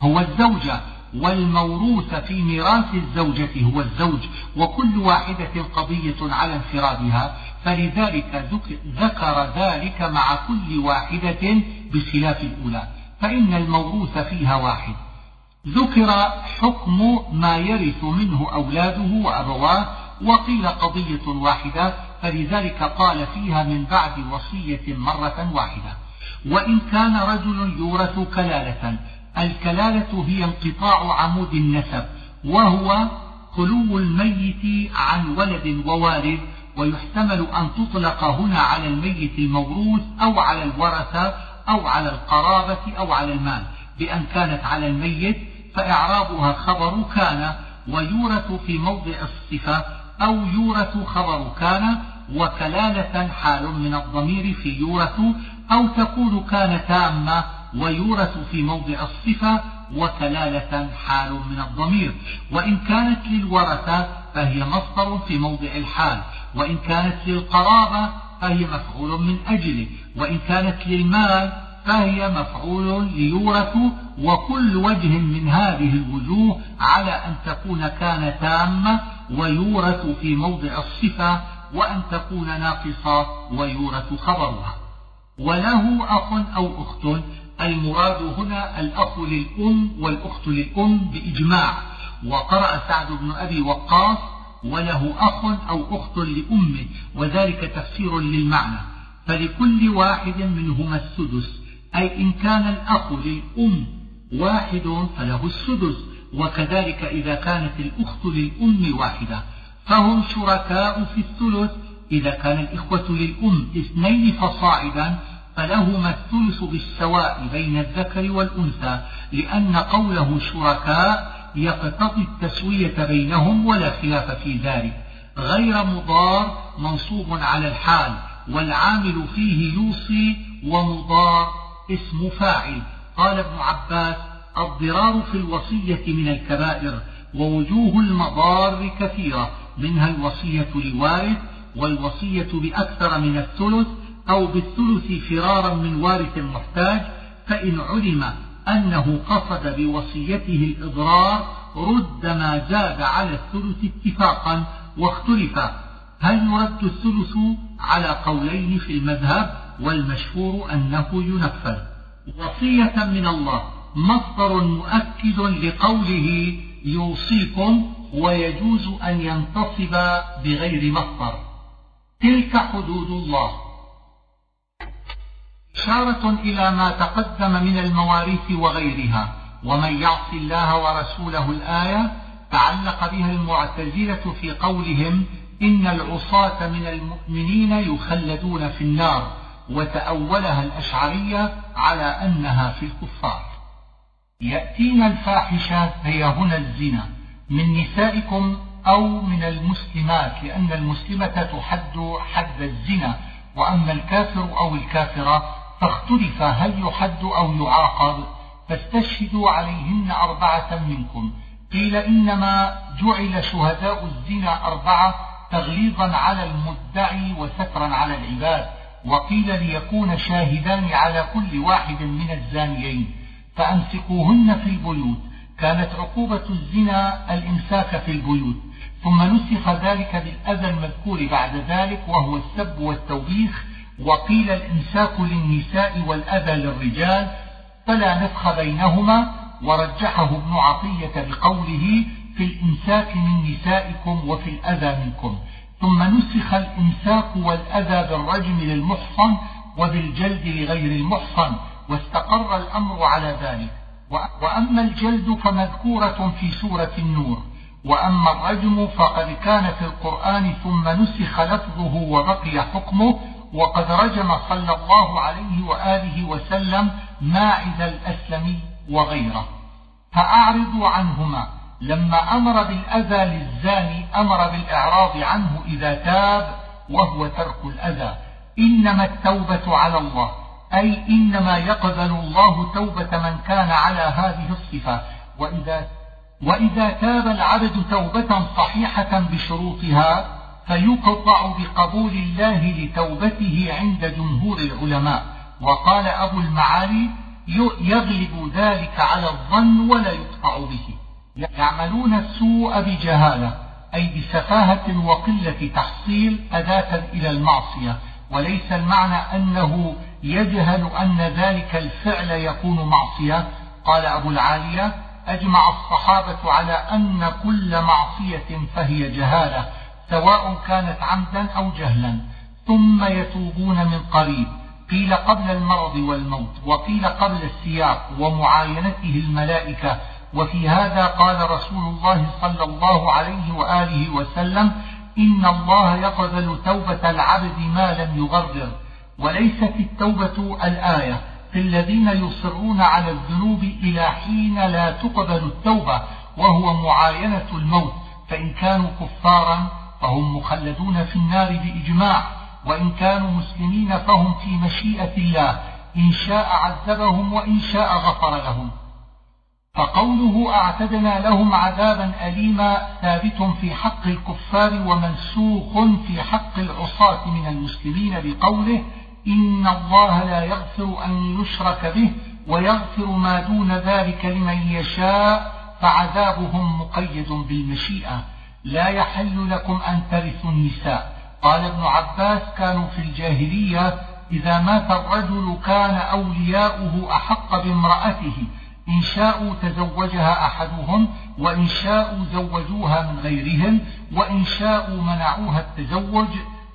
S1: هو الزوجة والموروث في ميراث الزوجة هو الزوج وكل واحدة قضية على انفرادها فلذلك ذكر ذلك مع كل واحدة بخلاف الأولى. فإن الموروث فيها واحد. ذكر حكم ما يرث منه أولاده وأبواه وقيل قضية واحدة فلذلك قال فيها من بعد وصية مرة واحدة. وإن كان رجل يورث كلالة الكلالة هي انقطاع عمود النسب وهو خلو الميت عن ولد ووالد ويحتمل أن تطلق هنا على الميت الموروث أو على الورثة أو على القرابة أو على المال بأن كانت على الميت فإعرابها خبر كان ويورث في موضع الصفة أو يورث خبر كان وكلالة حال من الضمير في يورث أو تكون كان تامة ويورث في موضع الصفة وكلالة حال من الضمير. وإن كانت للورثة فهي مصدر في موضع الحال وإن كانت للقرابة فهي مفعول من أجله وإن كانت للمال فهي مفعول ليورث وكل وجه من هذه الوجوه على أن تكون كان تامة ويورث في موضع الصفة وأن تكون ناقصة ويورث خبرها. وله أخ أو أخت المراد هنا الأخ للأم والأخت للأم بإجماع. وقرأ سعد بن أبي وقاص وله أخ أو أخت لأمه وذلك تفسير للمعنى. فلكل واحد منهما السدس. أي إن كان الأخ للأم واحد فله السدس. وكذلك إذا كانت الأخت للأم واحدة فهم شركاء في الثلث. إذا كان الإخوة للأم اثنين فصاعدا فلهما الثلث بالسواء بين الذكر والأنثى. لأن قوله شركاء يقتضي التسوية بينهم ولا خلاف في ذلك. غير مضار منصوب على الحال والعامل فيه يوصي ومضار اسم فاعل. قال ابن عباس الضرار في الوصية من الكبائر ووجوه المضار كثيرة منها الوصية لوارث والوصية بأكثر من الثلث أو بالثلث فرارا من وارث محتاج فإن علم أنه قصد بوصيته الإضرار رد ما زاد على الثلث اتفاقا واختلف هل يرد الثلث على قولين في المذهب والمشهور أنه ينفذ. وصية من الله مصدر مؤكد لقوله يوصيكم ويجوز أن ينتصب بغير مصدر. تلك حدود الله. إشارة إلى ما تقدم من المواريث وغيرها ومن يعص الله ورسوله الآية تعلق بها المعتزلة في قولهم إن العصاة من المؤمنين يخلدون في النار وتأولها الأشعرية على أنها في الكفار. يأتينا الفاحشات هي هنا الزنا من نسائكم أو من المسلمات لأن المسلمة تحد حد الزنا وأما الكافر أو الكافرة فاختلف هل يحد أو يعاقب فاستشهدوا عليهن أربعة منكم. قيل إنما جعل شهداء الزنا أربعة تغليظا على المدعي وسترا على العباد وقيل ليكون شاهدان على كل واحد من الزانيين. فأمسكوهن في البيوت. كانت عقوبة الزنا الإمساك في البيوت. ثم نسخ ذلك بالأذى المذكور بعد ذلك وهو السب والتوبيخ وقيل الإمساك للنساء والأذى للرجال فلا نفخ بينهما ورجحه ابن عطية بقوله في الإمساك من نسائكم وفي الأذى منكم. ثم نسخ الإمساك والأذى بالرجم للمحصن وبالجلد لغير المحصن واستقر الأمر على ذلك. وأما الجلد فمذكورة في سورة النور. وأما الرجم فقد كان في القرآن ثم نسخ لفظه وبقي حكمه وقد رجم صلى الله عليه وآله وسلم ماعز الأسلمي وغيره. فأعرضوا عنهما. لما أمر بالأذى للزاني أمر بالإعراض عنه إذا تاب وهو ترك الأذى. إنما التوبة على الله. أي إنما يقبل الله توبة من كان على هذه الصفة. وإذا, وإذا تاب العبد توبة صحيحة بشروطها فيقطع بقبول الله لتوبته عند جمهور العلماء. وقال أبو المعالي يغلب ذلك على الظن ولا يقطع به. يعملون السوء بجهالة أي بسفاهة وقلة تحصيل أداة إلى المعصية. وليس المعنى أنه يجهل أن ذلك الفعل يكون معصية. قال أبو العالية أجمع الصحابة على أن كل معصية فهي جهالة سواء كانت عمدا أو جهلا ثم يتوبون من قريب. قيل قبل المرض والموت وقيل قبل السياق ومعاينته الملائكة. وفي هذا قال رسول الله صلى الله عليه وآله وسلم إن الله يقبل توبة العبد ما لم يغرر وليست التوبة الآية. في الذين يصرون على الذنوب إلى حين لا تقبل التوبة وهو معاينة الموت. فإن كانوا كفارا فهم مخلدون في النار بإجماع وإن كانوا مسلمين فهم في مشيئة الله إن شاء عذبهم وإن شاء غفر لهم. فقوله أعتدنا لهم عذابا أليما ثابت في حق الكفار ومنسوخ في حق العصاة من المسلمين بقوله إن الله لا يغفر أن يشرك به ويغفر ما دون ذلك لمن يشاء فعذابهم مقيد بالمشيئة. لا يحل لكم أن ترثوا النساء. قال ابن عباس كانوا في الجاهلية إذا مات الرجل كان أولياؤه أحق بامرأته. إن شاءوا تزوجها أحدهم وإن شاءوا زوجوها من غيرهم وإن شاءوا منعوها التزوج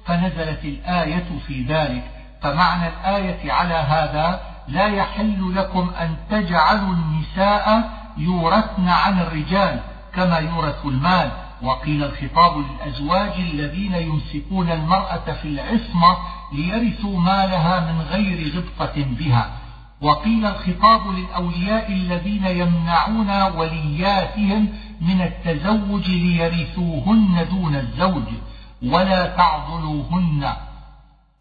S1: فنزلت الآية في ذلك. فمعنى الآية على هذا لا يحل لكم أن تجعلوا النساء يورثن عن الرجال كما يورث المال. وقيل الخطاب للأزواج الذين يمسكون المرأة في العصمة ليرثوا مالها من غير غبطة بها. وقيل الخطاب للأولياء الذين يمنعون ولياتهم من التزوج ليرثوهن دون الزوج ولا تعضلوهن.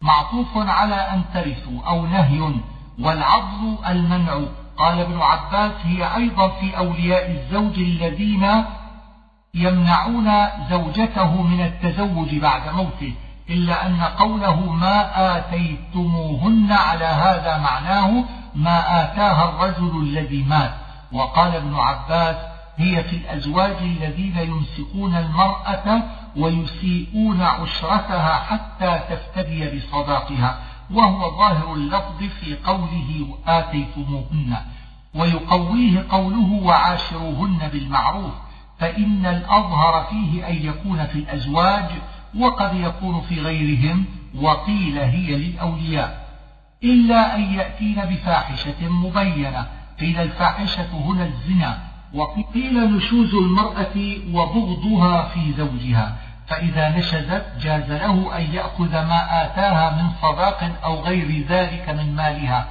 S1: معطوف على أن ترثوا أو نهي والعضل المنع. قال ابن عباس هي أيضا في أولياء الزوج الذين يمنعون زوجته من التزوج بعد موته إلا أن قوله ما آتيتموهن على هذا معناه ما آتاها الرجل الذي مات. وقال ابن عباس هي في الأزواج الذين يمسكون المرأة ويسيئون عشرتها حتى تفتدي بصداقها وهو ظاهر اللفظ في قوله آتيتموهن ويقويه قوله وعاشروهن بالمعروف. فإن الأظهر فيه أن يكون في الأزواج وقد يكون في غيرهم وقيل هي للأولياء إلا أن يأتين بفاحشة مبينة. قيل الفاحشة هنا الزنا وقيل نشوز المرأة وبغضها في زوجها. فإذا نشزت جاز له أن يأخذ ما آتاها من صداق أو غير ذلك من مالها.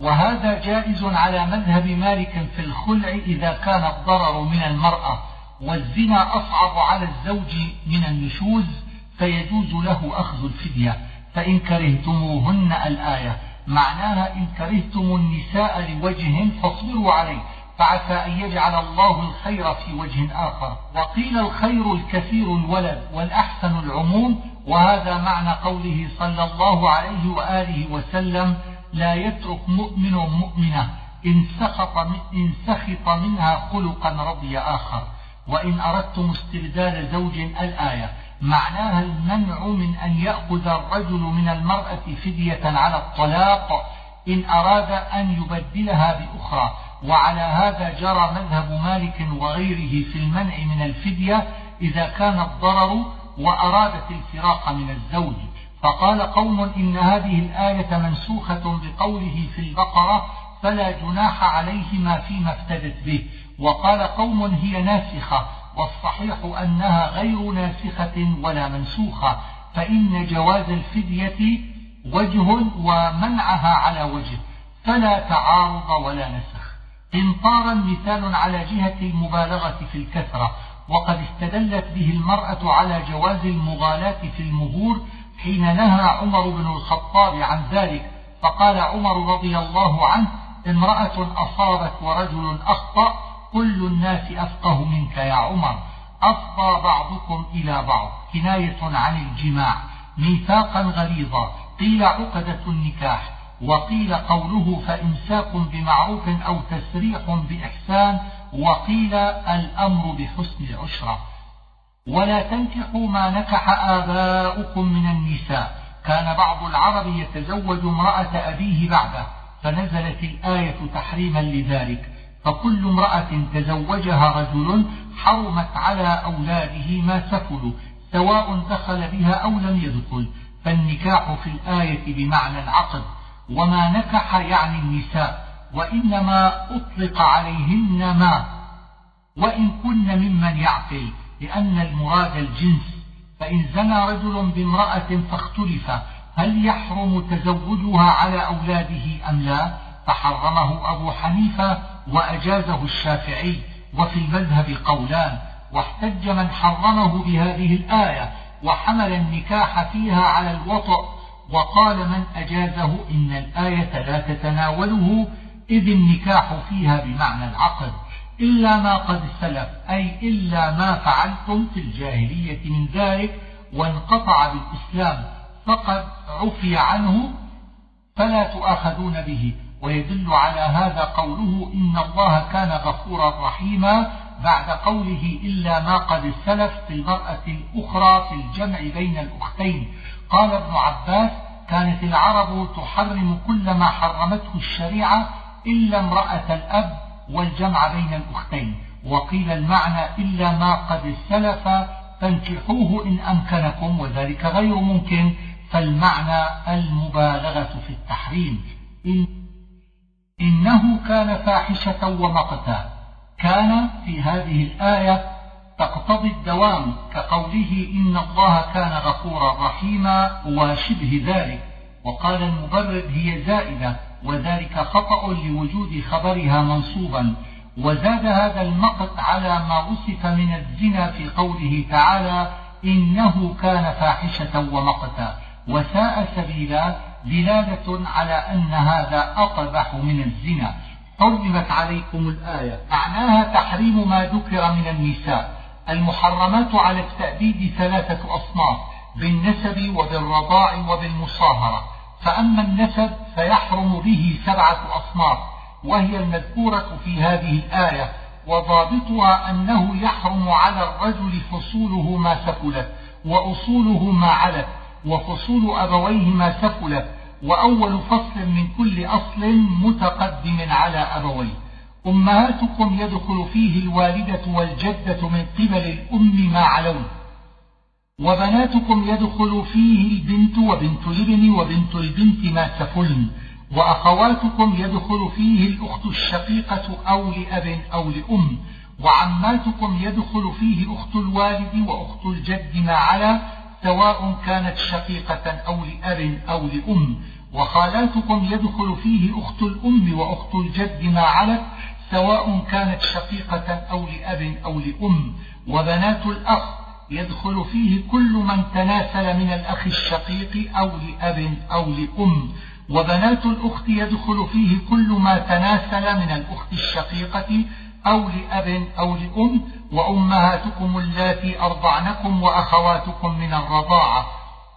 S1: وهذا جائز على مذهب مالك في الخلع إذا كان الضرر من المرأة والزنا أصعب على الزوج من النشوز فيجوز له أخذ الفدية. فإن كرهتموهن الآية معناها إن كرهتم النساء لوجه فاصبروا عليه فعسى أن يجعل الله الخير في وجه آخر. وقيل الخير الكثير الولد والأحسن العموم وهذا معنى قوله صلى الله عليه وآله وسلم لا يترك مؤمن مؤمنة. إن سخط, إن سخط منها خلقا رضي آخر. وإن أردتم استبدال زوج الآية. معناها المنع من أن يأخذ الرجل من المرأة فدية على الطلاق إن أراد أن يبدلها بأخرى. وعلى هذا جرى مذهب مالك وغيره في المنع من الفدية إذا كان الضرر وأرادت الفراق من الزوج. فقال قوم إن هذه الآية منسوخة بقوله في البقرة فلا جناح عليهما فيما افتدت به. وقال قوم هي ناسخة والصحيح أنها غير ناسخة ولا منسوخة. فإن جواز الفدية وجه ومنعها على وجه فلا تعارض ولا نسخ. قنطارا مثال على جهة المبالغة في الكثرة وقد استدلت به المرأة على جواز المغالاة في المهور حين نهى عمر بن الخطاب عن ذلك فقال عمر رضي الله عنه امرأة أصابت ورجل أخطأ كل الناس أفقه منك يا عمر أفضى بعضكم إلى بعض. كناية عن الجماع ميثاقا غليظا قيل عقدة النكاح وقيل قوله فإمساك بمعروف أو تسريح بإحسان وقيل الأمر بحسن العشرة. ولا تنكحوا ما نكح آباؤكم من النساء. كان بعض العرب يتزوج امرأة أبيه بعده فنزلت الآية تحريما لذلك. فكل امرأة تزوجها رجل حرمت على أولاده ما سفلوا سواء دخل بها أو لم يدخل. فالنكاح في الآية بمعنى العقد. وما نكح يعني النساء وإنما أطلق عليهن ما وإن كن ممن يعقل. لأن المراد الجنس فإن زنى رجل بامرأة فاختلف هل يحرم تزوجها على أولاده أم لا؟ فحرمه أبو حنيفة وأجازه الشافعي وفي المذهب قولان واحتج من حرمه بهذه الآية وحمل النكاح فيها على الوطأ وقال من أجازه إن الآية لا تتناوله إذ النكاح فيها بمعنى العقد. إلا ما قد سلف أي إلا ما فعلتم في الجاهلية من ذلك وانقطع بالإسلام فقد عفي عنه فلا تؤاخذون به. ويدل على هذا قوله إن الله كان غفورا رحيما بعد قوله إلا ما قد سلف في المرأة الأخرى في الجمع بين الأختين. قال ابن عباس كانت العرب تحرم كل ما حرمته الشريعة إلا امرأة الأب والجمع بين الأختين. وقيل المعنى إلا ما قد سلف فانكحوه إن أمكنكم وذلك غير ممكن. فالمعنى المبالغة في التحريم. إن إنه كان فاحشة ومقتا. كان في هذه الآية تقتضي الدوام كقوله إن الله كان غفورا رحيما وشبه ذلك. وقال المبرد هي زائدة. وذلك خطأ لوجود خبرها منصوبا. وزاد هذا المقت على ما وصف من الزنا في قوله تعالى إنه كان فاحشة ومقتا. وساء سبيلا دلالة على أن هذا أقبح من الزنا. حرمت عليكم الآية. معناها تحريم ما ذكر من النساء. المحرمات على التأبيد ثلاثة أصناف بالنسب وبالرضاع وبالمصاهرة. فأما النسب فيحرم به سبعة أصناف وهي المذكورة في هذه الآية وضابطها أنه يحرم على الرجل فصوله ما سفلت وأصوله ما علت وفصول أبويه ما سفلت وأول فصل من كل أصل متقدم على أبويه. أمهاتكم يدخل فيه الوالدة والجدة من قبل الأم ما علون. وبناتكم يدخل فيه البنت وبنت الابن وبنت البنت ما سفلن وأخواتكم يدخل فيه الأخت الشقيقة أو لأب أو لأم وعماتكم يدخل فيه أخت الوالد وأخت الجد ما على سواء كانت شقيقة أو لأب أو لأم وخالاتكم يدخل فيه أخت الأم وأخت الجد ما علت سواء كانت شقيقة أو لأب أو لأم وبنات الأخ يدخل فيه كل من تناسل من الأخ الشقيق أو لأب أو لأم. وبنات الأخت يدخل فيه كل ما تناسل من الأخت الشقيقة أو لأب أو لأم. وأمهاتكم اللاتي أرضعنكم وأخواتكم من الرضاعة.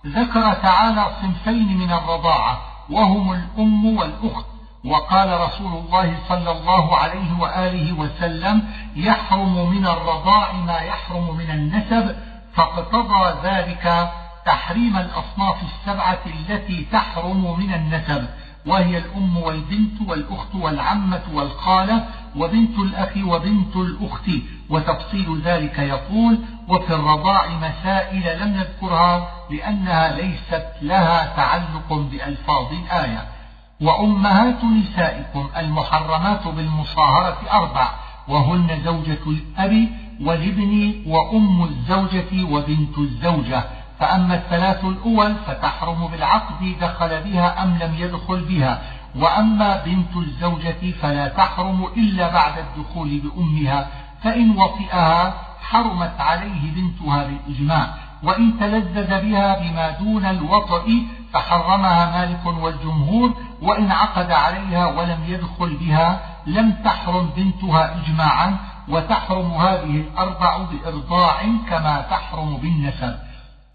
S1: ذكر تعالى صنفين من الرضاعة. وهم الأم والأخت وقال رسول الله صلى الله عليه وآله وسلم يحرم من الرضاع ما يحرم من النسب فاقتضى ذلك تحريم الأصناف السبعة التي تحرم من النسب وهي الأم والبنت والأخت والعمة والخالة وبنت الأخ وبنت الأخت. وتفصيل ذلك يقول وفي الرضاع مسائل لم نذكرها لأنها ليست لها تعلق بألفاظ الآية. وأمهات نسائكم المحرمات بالمصاهرة أربع وهن زوجة الأب والابن وأم الزوجة وبنت الزوجة. فأما الثلاث الأول فتحرم بالعقد دخل بها أم لم يدخل بها وأما بنت الزوجة فلا تحرم إلا بعد الدخول بأمها فإن وطئها حرمت عليه بنتها بالإجماع. وإن تلذذ بها بما دون الوطئ فحرمها مالك والجمهور وإن عقد عليها ولم يدخل بها لم تحرم بنتها إجماعا وتحرم هذه الأربع بإرضاع كما تحرم بالنسب.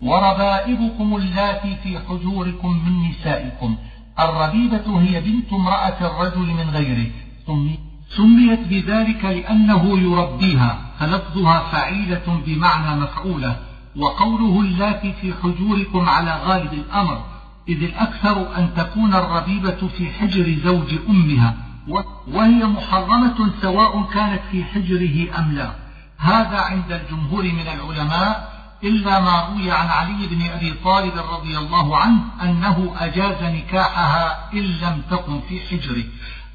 S1: وربائبكم اللاتي في حجوركم من نسائكم. الربيبة هي بنت امرأة الرجل من غيره. سميت بذلك لأنه يربيها. فلفظها فعيلة بمعنى مفعولة. وقوله اللاتي في حجوركم على غالب الأمر. إذ الأكثر أن تكون الربيبة في حجر زوج أمها وهي محرمة سواء كانت في حجره أم لا. هذا عند الجمهور من العلماء إلا ما روي عن علي بن أبي طالب رضي الله عنه أنه أجاز نكاحها إن لم تكن في حجره.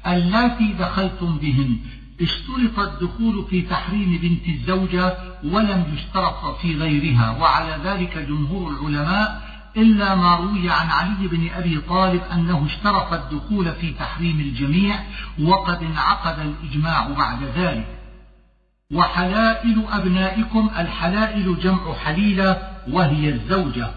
S1: اللاتي دخلتم بهن اشترط الدخول في تحريم بنت الزوجة ولم يشترط في غيرها. وعلى ذلك جمهور العلماء إلا ما روي عن علي بن أبي طالب أنه اشترط الدخول في تحريم الجميع وقد انعقد الإجماع بعد ذلك. وحلائل أبنائكم الحلائل جمع حليلة وهي الزوجة.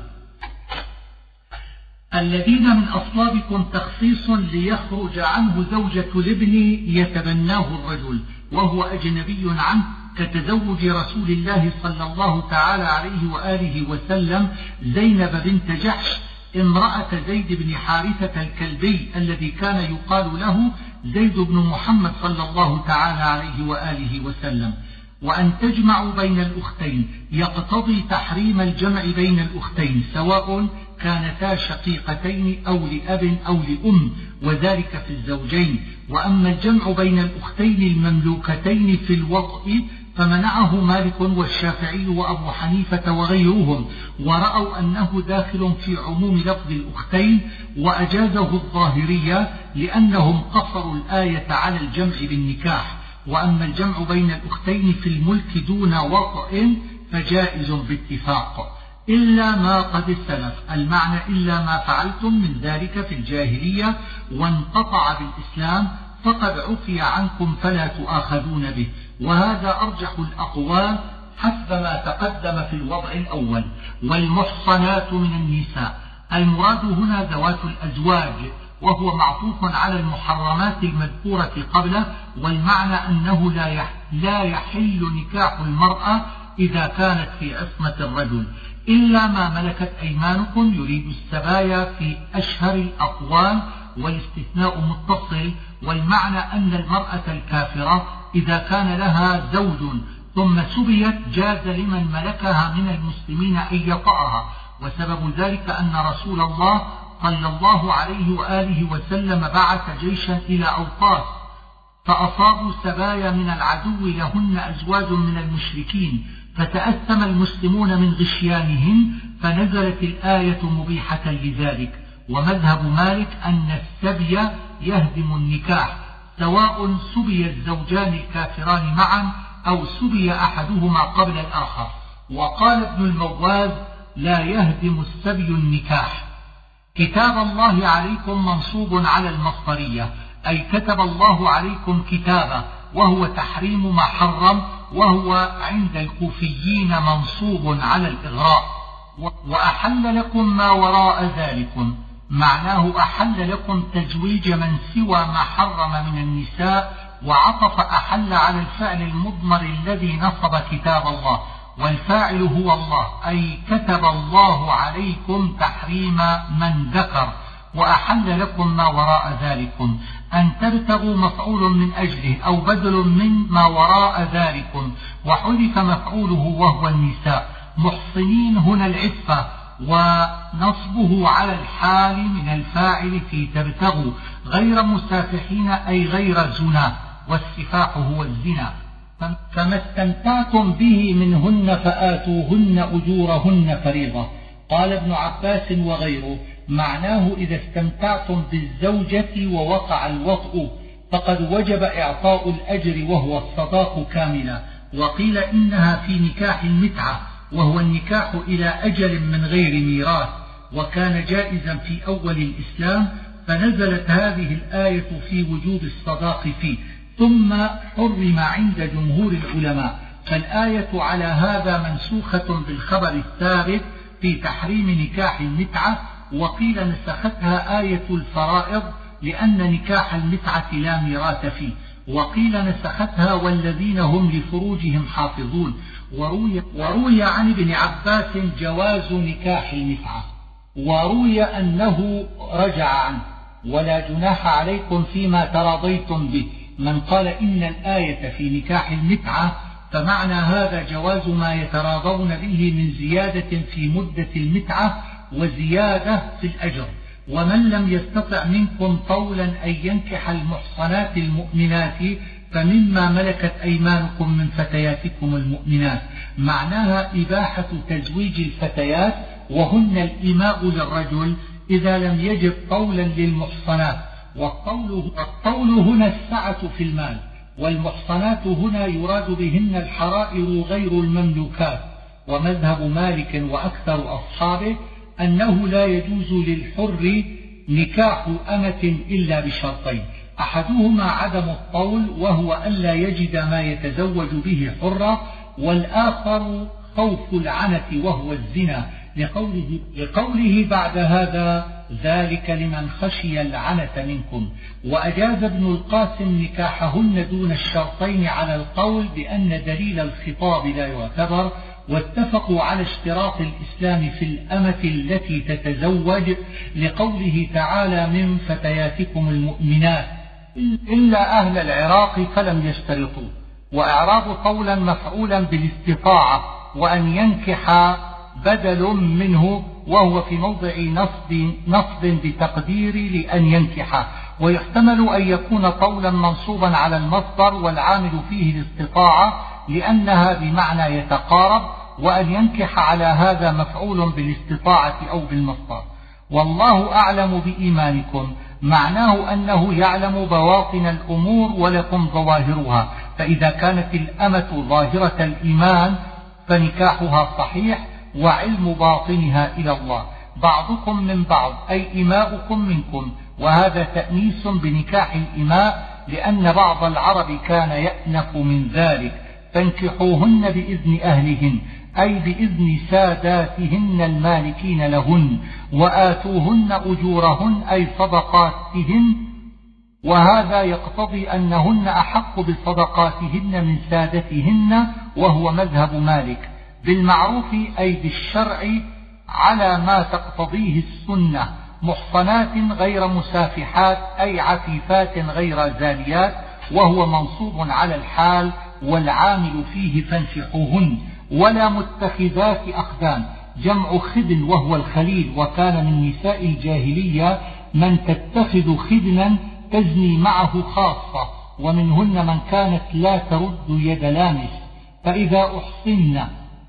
S1: الذين من أصلابكم تخصيص ليخرج عنه زوجة الابن يتبناه الرجل وهو أجنبي عنه كتزوج رسول الله صلى الله تعالى عليه وآله وسلم زينب بنت جحش امرأة زيد بن حارثة الكلبي الذي كان يقال له زيد بن محمد صلى الله تعالى عليه وآله وسلم. وأن تجمعوا بين الأختين يقتضي تحريم الجمع بين الأختين سواء كانتا شقيقتين أو لأب أو لأم وذلك في الزوجين. وأما الجمع بين الأختين المملوكتين في الوطء فمنعه مالك والشافعي وأبو حنيفة وغيرهم ورأوا أنه داخل في عموم لفظ الأختين وأجازه الظاهرية لأنهم قصروا الآية على الجمع بالنكاح وأما الجمع بين الأختين في الملك دون وطئ فجائز باتفاق. إلا ما قد استلف المعنى إلا ما فعلتم من ذلك في الجاهلية وانقطع بالإسلام فقد عفي عنكم فلا تؤاخذون به. وهذا أرجح الأقوال حسب ما تقدم في الوضع الأول والمحصنات من النساء. المراد هنا ذوات الأزواج وهو معطوف على المحرمات المذكورة قبله والمعنى أنه لا لا يحل نكاح المرأة إذا كانت في عصمة الرجل إلا ما ملكت أيمانكم يريد السبايا في أشهر الأقوال والاستثناء متصل والمعنى أن المرأة الكافرة إذا كان لها زوج ثم سبيت جاز لمن ملكها من المسلمين أن يطأها وسبب ذلك أن رسول الله صلى الله عليه وآله وسلم بعث جيشا إلى أوطاس فأصابوا سبايا من العدو لهن أزواج من المشركين فتأثم المسلمون من غشيانهم فنزلت الآية مبيحة لذلك. ومذهب مالك أن السبي يهدم النكاح سواء سبي الزوجان الكافران معا أو سبي أحدهما قبل الآخر. وقال ابن المواز لا يهدم السبي النكاح. كتاب الله عليكم منصوب على المصدرية أي كتب الله عليكم كتابا وهو تحريم ما حرم وهو عند الكوفيين منصوب على الإغراء. وأحل لكم ما وراء ذلكم. معناه أحل لكم تزويج من سوى ما حرم من النساء وعطف أحل على الفعل المضمر الذي نصب كتاب الله. والفاعل هو الله أي كتب الله عليكم تحريم من ذكر. وأحل لكم ما وراء ذلكم أن تبتغوا مفعول من أجله أو بدل من ما وراء ذلكم. وحذف مفعوله وهو النساء. محصنين هنا العفة ونصبه على الحال من الفاعل في تبتغوا غير مسافحين أي غير زنا والسفاح هو الزنا. فما استمتعتم به منهن فآتوهن أجورهن فريضة. قال ابن عباس وغيره معناه إذا استمتعتم بالزوجة ووقع الوطء فقد وجب إعطاء الأجر وهو الصداق كاملا. وقيل إنها في نكاح المتعة وهو النكاح إلى أجل من غير ميراث وكان جائزا في أول الإسلام فنزلت هذه الآية في وجوب الصداق فيه. ثم حرم عند جمهور العلماء. فالآية على هذا منسوخة بالخبر الثابت في تحريم نكاح المتعة وقيل نسختها آية الفرائض لأن نكاح المتعة لا ميراث فيه. وقيل نسختها والذين هم لفروجهم حافظون. وروي, وروي عن ابن عباس جواز نكاح المتعة وروي أنه رجع عنه. ولا جناح عليكم فيما تراضيتم به. من قال إن الآية في نكاح المتعة فمعنى هذا جواز ما يتراضون به من زيادة في مدة المتعة وزيادة في الأجر. ومن لم يستطع منكم طولا أن ينكح المحصنات المؤمنات فمما ملكت أيمانكم من فتياتكم المؤمنات. معناها إباحة تزويج الفتيات وهن الإماء للرجل إذا لم يجد طولا للمحصنات. والطول, الطول هنا السعة في المال والمحصنات هنا يراد بهن الحرائر غير المملوكات. ومذهب مالك وأكثر أصحابه أنه لا يجوز للحر نكاح أمة إلا بشرطين. أحدهما عدم الطول وهو ألا يجد ما يتزوج به حرة والآخر خوف العنة وهو الزنا. لقوله, لقوله بعد هذا ذلك لمن خشي العنة منكم. وأجاز ابن القاسم نكاحهن دون الشرطين على القول بأن دليل الخطاب لا يعتبر واتفقوا على اشتراط الإسلام في الأمة التي تتزوج لقوله تعالى من فتياتكم المؤمنات إلا أهل العراق فلم يشترطوا وإعراب قولا مفعولا بالاستطاعة وأن ينكح بدل منه وهو في موضع نصب, نصب بتقدير لأن ينكح ويحتمل أن يكون قولا منصوبا على المصدر والعامل فيه الاستطاعة لأنها بمعنى يتقارب وأن ينكح على هذا مفعول بالاستطاعة أو بالمصدر. والله أعلم بإيمانكم. معناه أنه يعلم بواطن الأمور ولكم ظواهرها. فإذا كانت الأمة ظاهرة الإيمان فنكاحها صحيح وعلم باطنها إلى الله. بعضكم من بعض أي إماؤكم منكم. وهذا تأنيس بنكاح الإماء لأن بعض العرب كان يأنف من ذلك. فانكحوهن بإذن أهلهن أي بإذن ساداتهن المالكين لهن وآتوهن أجورهن أي صدقاتهن وهذا يقتضي أنهن أحق بصدقاتهن من سادتهن وهو مذهب مالك. بالمعروف أي بالشرع على ما تقتضيه السنة محصنات غير مسافحات أي عفيفات غير زانيات وهو منصوب على الحال والعامل فيه فانفحوهن ولا متخذات أقدام. جمع خد وهو الخليل وكان من نساء الجاهلية من تتخذ خدنا تزني معه خاصة ومنهن من كانت لا ترد يد لامس. فإذا أحصن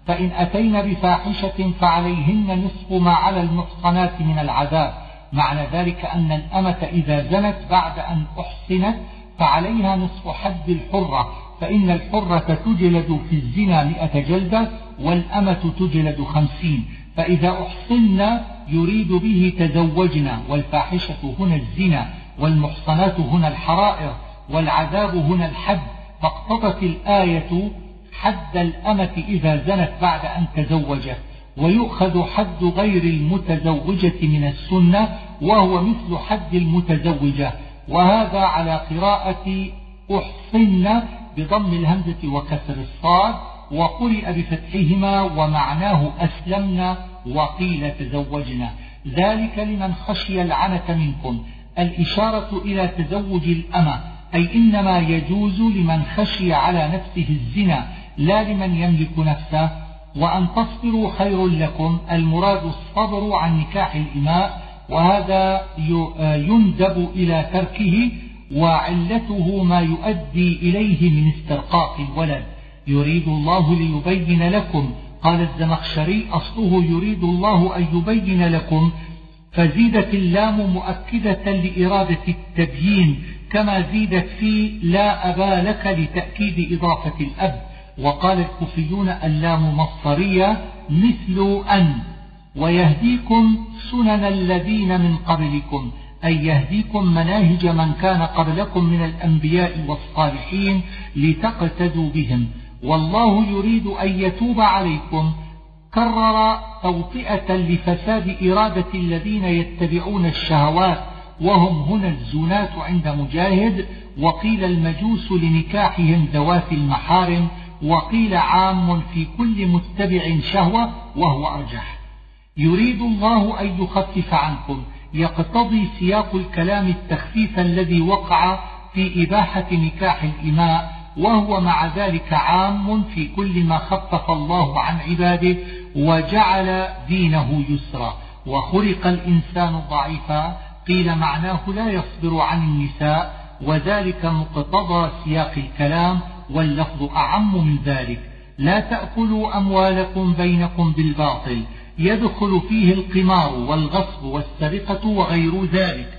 S1: فإن أتين بفاحشة فعليهن نصف ما على المحصنات من العذاب. معنى ذلك أن الأمة إذا زنت بعد أن أحصنت فعليها نصف حد الحرة. فإن الحرة تجلد في الزنا مئة جلدة والأمة تجلد خمسين. فإذا أحصن يريد به تزوجنا والفاحشة هنا الزنا والمحصنات هنا الحرائر والعذاب هنا الحد. فاقتضت الآية حد الأمة إذا زنت بعد أن تزوجت. ويؤخذ حد غير المتزوجة من السنة وهو مثل حد المتزوجة. وهذا على قراءة أحصن بضم الهمزة وكسر الصاد وقرئ بفتحهما ومعناه أسلمنا وقيل تزوجنا. ذلك لمن خشي العنة منكم. الإشارة إلى تزوج الأمة أي إنما يجوز لمن خشي على نفسه الزنا لا لمن يملك نفسه. وأن تصبروا خير لكم المراد الصبر عن نكاح الإماء وهذا يندب إلى تركه وعلته ما يؤدي إليه من استرقاق الولد. يريد الله ليبين لكم. قال الزمخشري أصله يريد الله أن يبين لكم. فزيدت اللام مؤكدة لإرادة التبيين كما زيدت في لا أبا لك لتأكيد إضافة الأب. وقال الكوفيون اللام مصرية مثل أن ويهديكم سنن الذين من قبلكم. أي يهديكم مناهج من كان قبلكم من الأنبياء والصالحين لتقتدوا بهم. والله يريد أن يتوب عليكم. كرر توطئة لفساد إرادة الذين يتبعون الشهوات وهم هنا الزنات عند مجاهد. وقيل المجوس لنكاحهم ذوات المحارم. وقيل عام في كل متبع شهوة وهو أرجح. يريد الله أن يخفف عنكم. يقتضي سياق الكلام التخفيف الذي وقع في إباحة نكاح الإماء وهو مع ذلك عام في كل ما خفف الله عن عباده وجعل دينه يسرا. وخلق الإنسان ضعيفا قيل معناه لا يصبر عن النساء وذلك مقتضى سياق الكلام واللفظ أعم من ذلك. لا تأكلوا أموالكم بينكم بالباطل. يدخل فيه القمار والغصب والسرقة وغير ذلك.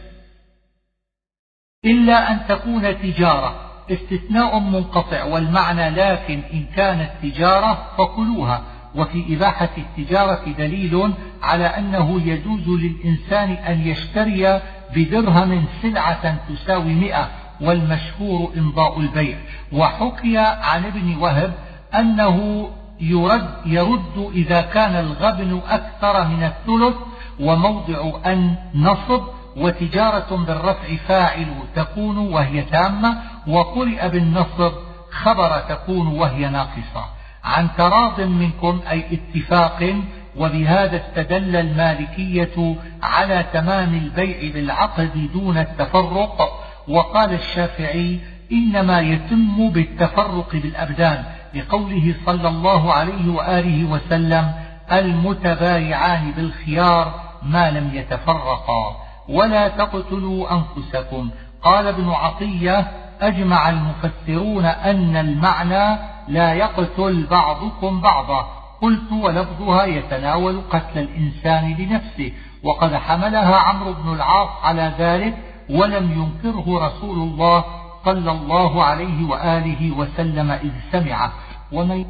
S1: إلا أن تكون تجارة استثناء منقطع والمعنى لكن إن كانت تجارة فكلوها. وفي إباحة التجارة دليل على أنه يجوز للإنسان أن يشتري بدرهم سلعة تساوي مئة والمشهور إمضاء البيع. وحكي عن ابن وهب أنه يرد, يرد إذا كان الغبن أكثر من الثلث وموضع أن نصب وتجارة بالرفع فاعل تكون وهي تامة وقرئ بالنصب خبر تكون وهي ناقصة. عن تراض منكم أي اتفاق وبهذا استدل المالكية على تمام البيع بالعقد دون التفرق. وقال الشافعي إنما يتم بالتفرق بالأبدان. لقوله صلى الله عليه وآله وسلم المتبايعان بالخيار ما لم يتفرقا ولا تقتلوا أنفسكم. قال ابن عطية أجمع المفسرون أن المعنى لا يقتل بعضكم بعضا. قلت ولفظها يتناول قتل الإنسان لنفسه وقد حملها عمرو بن العاص على ذلك ولم ينكره رسول الله صلى الله عليه وآله وسلم إذ سمعه. ومن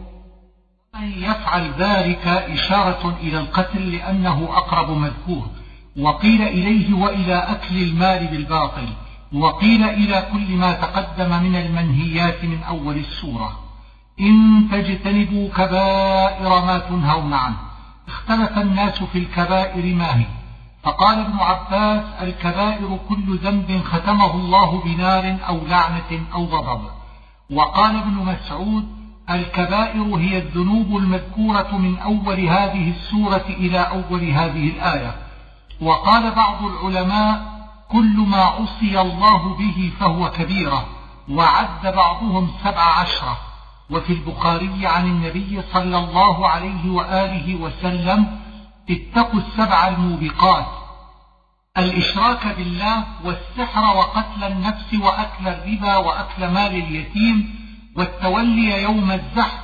S1: يفعل ذلك إشارة إلى القتل لأنه أقرب مذكور. وقيل إليه وإلى أكل المال بالباطل. وقيل إلى كل ما تقدم من المنهيات من أول السورة. إن تجتنبوا كبائر ما تنهون عنه. اختلف الناس في الكبائر ما هي. فقال ابن عباس الكبائر كل ذنب ختمه الله بنار أو لعنة أو غضب. وقال ابن مسعود الكبائر هي الذنوب المذكورة من أول هذه السورة إلى أول هذه الآية. وقال بعض العلماء كل ما عصي الله به فهو كبيرة وعد بعضهم سبع عشرة. وفي البخاري عن النبي صلى الله عليه وآله وسلم اتقوا السبع الموبقات الإشراك بالله والسحر وقتل النفس وأكل الربا وأكل مال اليتيم والتولي يوم الزحف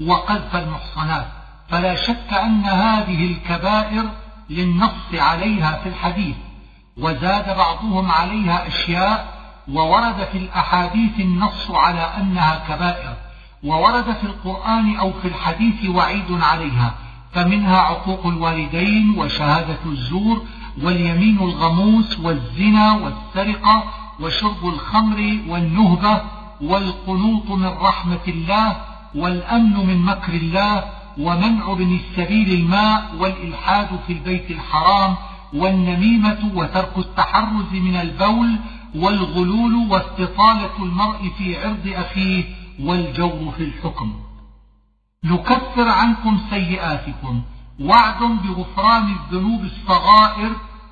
S1: وقذف المحصنات. فلا شك أن هذه الكبائر للنص عليها في الحديث وزاد بعضهم عليها أشياء وورد في الأحاديث النص على أنها كبائر وورد في القرآن أو في الحديث وعيد عليها فمنها عقوق الوالدين وشهادة الزور واليمين الغموس والزنا والسرقة وشرب الخمر والنهبة والقنوط من رحمة الله والأمن من مكر الله ومنع ابن السبيل الماء والإلحاد في البيت الحرام والنميمة وترك التحرز من البول والغلول واستطالة المرء في عرض أخيه والجور في الحكم. نكفر عنكم سيئاتكم وعد بغفران الذنوب الصغائر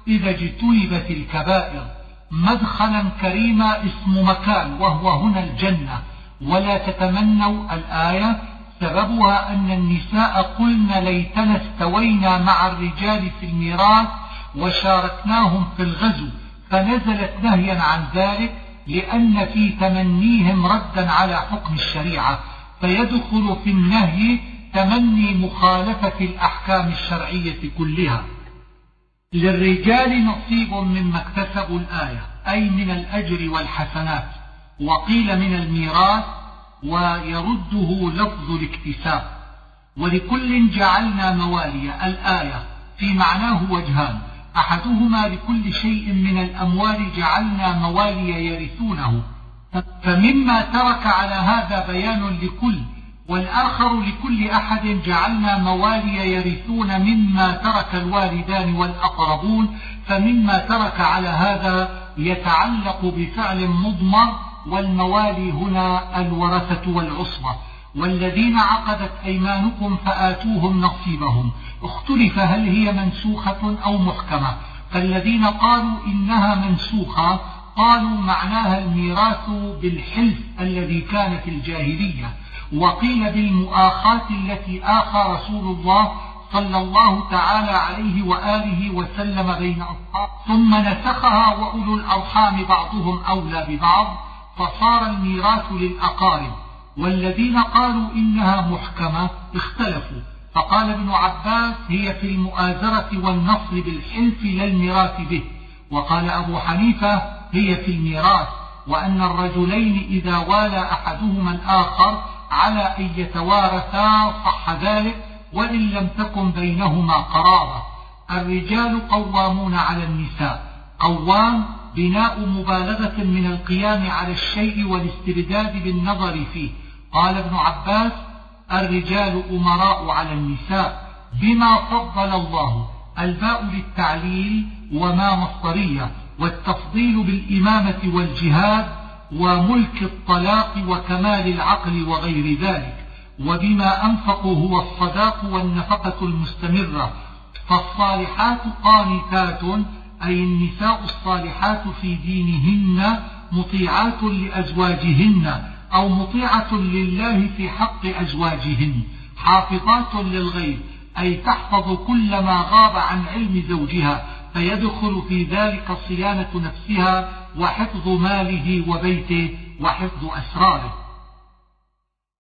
S1: إذا اجتنبت الكبائر. مدخلا كريما اسم مكان وهو هنا الجنة. ولا تتمنوا الآية سببها أن النساء قلن ليتنا استوينا مع الرجال في الميراث وشاركناهم في الغزو فنزلت نهيا عن ذلك لأن في تمنيهم ردا على حكم الشريعة. فيدخل في النهي تمني مخالفة الأحكام الشرعية كلها. للرجال نصيب مما اكتسبوا الآية أي من الأجر والحسنات وقيل من الميراث ويرده لفظ الاكتساب. ولكل جعلنا موالي الآية في معناه وجهان. أحدهما لكل شيء من الأموال جعلنا موالي يرثونه. فمما ترك على هذا بيان لكل والآخر لكل أحد جعلنا موالي يرثون مما ترك الوالدان والأقربون فمما ترك على هذا يتعلق بفعل مضمر والموالي هنا الورثة والعصبة. والذين عقدت أيمانكم فآتوهم نصيبهم. اختلف هل هي منسوخة أو محكمة. فالذين قالوا إنها منسوخة قالوا معناها الميراث بالحلف الذي كان في الجاهلية. وقيل بالمؤاخاة التي آخى رسول الله صلى الله تعالى عليه وآله وسلم بين أصحابه. ثم نسخها وأولو الأرحام بعضهم أولى ببعض فصار الميراث للأقارب. والذين قالوا إنها محكمة اختلفوا. فقال ابن عباس هي في المؤازرة والنصر بالحلف لا الميراث به. وقال أبو حنيفة هي في الميراث. وأن الرجلين إذا والى أحدهما الآخر على أن يتوارثا صح ذلك وإن لم تكن بينهما قرابة. الرجال قوامون على النساء. قوام بناء مبالغة من القيام على الشيء والاستبداد بالنظر فيه. قال ابن عباس الرجال أمراء على النساء. بما فضل الله الباء للتعليل وما مصدرية والتفضيل بالإمامة والجهاد وملك الطلاق وكمال العقل وغير ذلك وبما أنفقوا هو الصداق والنفقة المستمرة فالصالحات قانتات أي النساء الصالحات في دينهن مطيعات لأزواجهن أو مطيعة لله في حق أزواجهن حافظات للغيب أي تحفظ كل ما غاب عن علم زوجها فيدخل في ذلك صيانة نفسها وحفظ ماله وبيته وحفظ أسراره.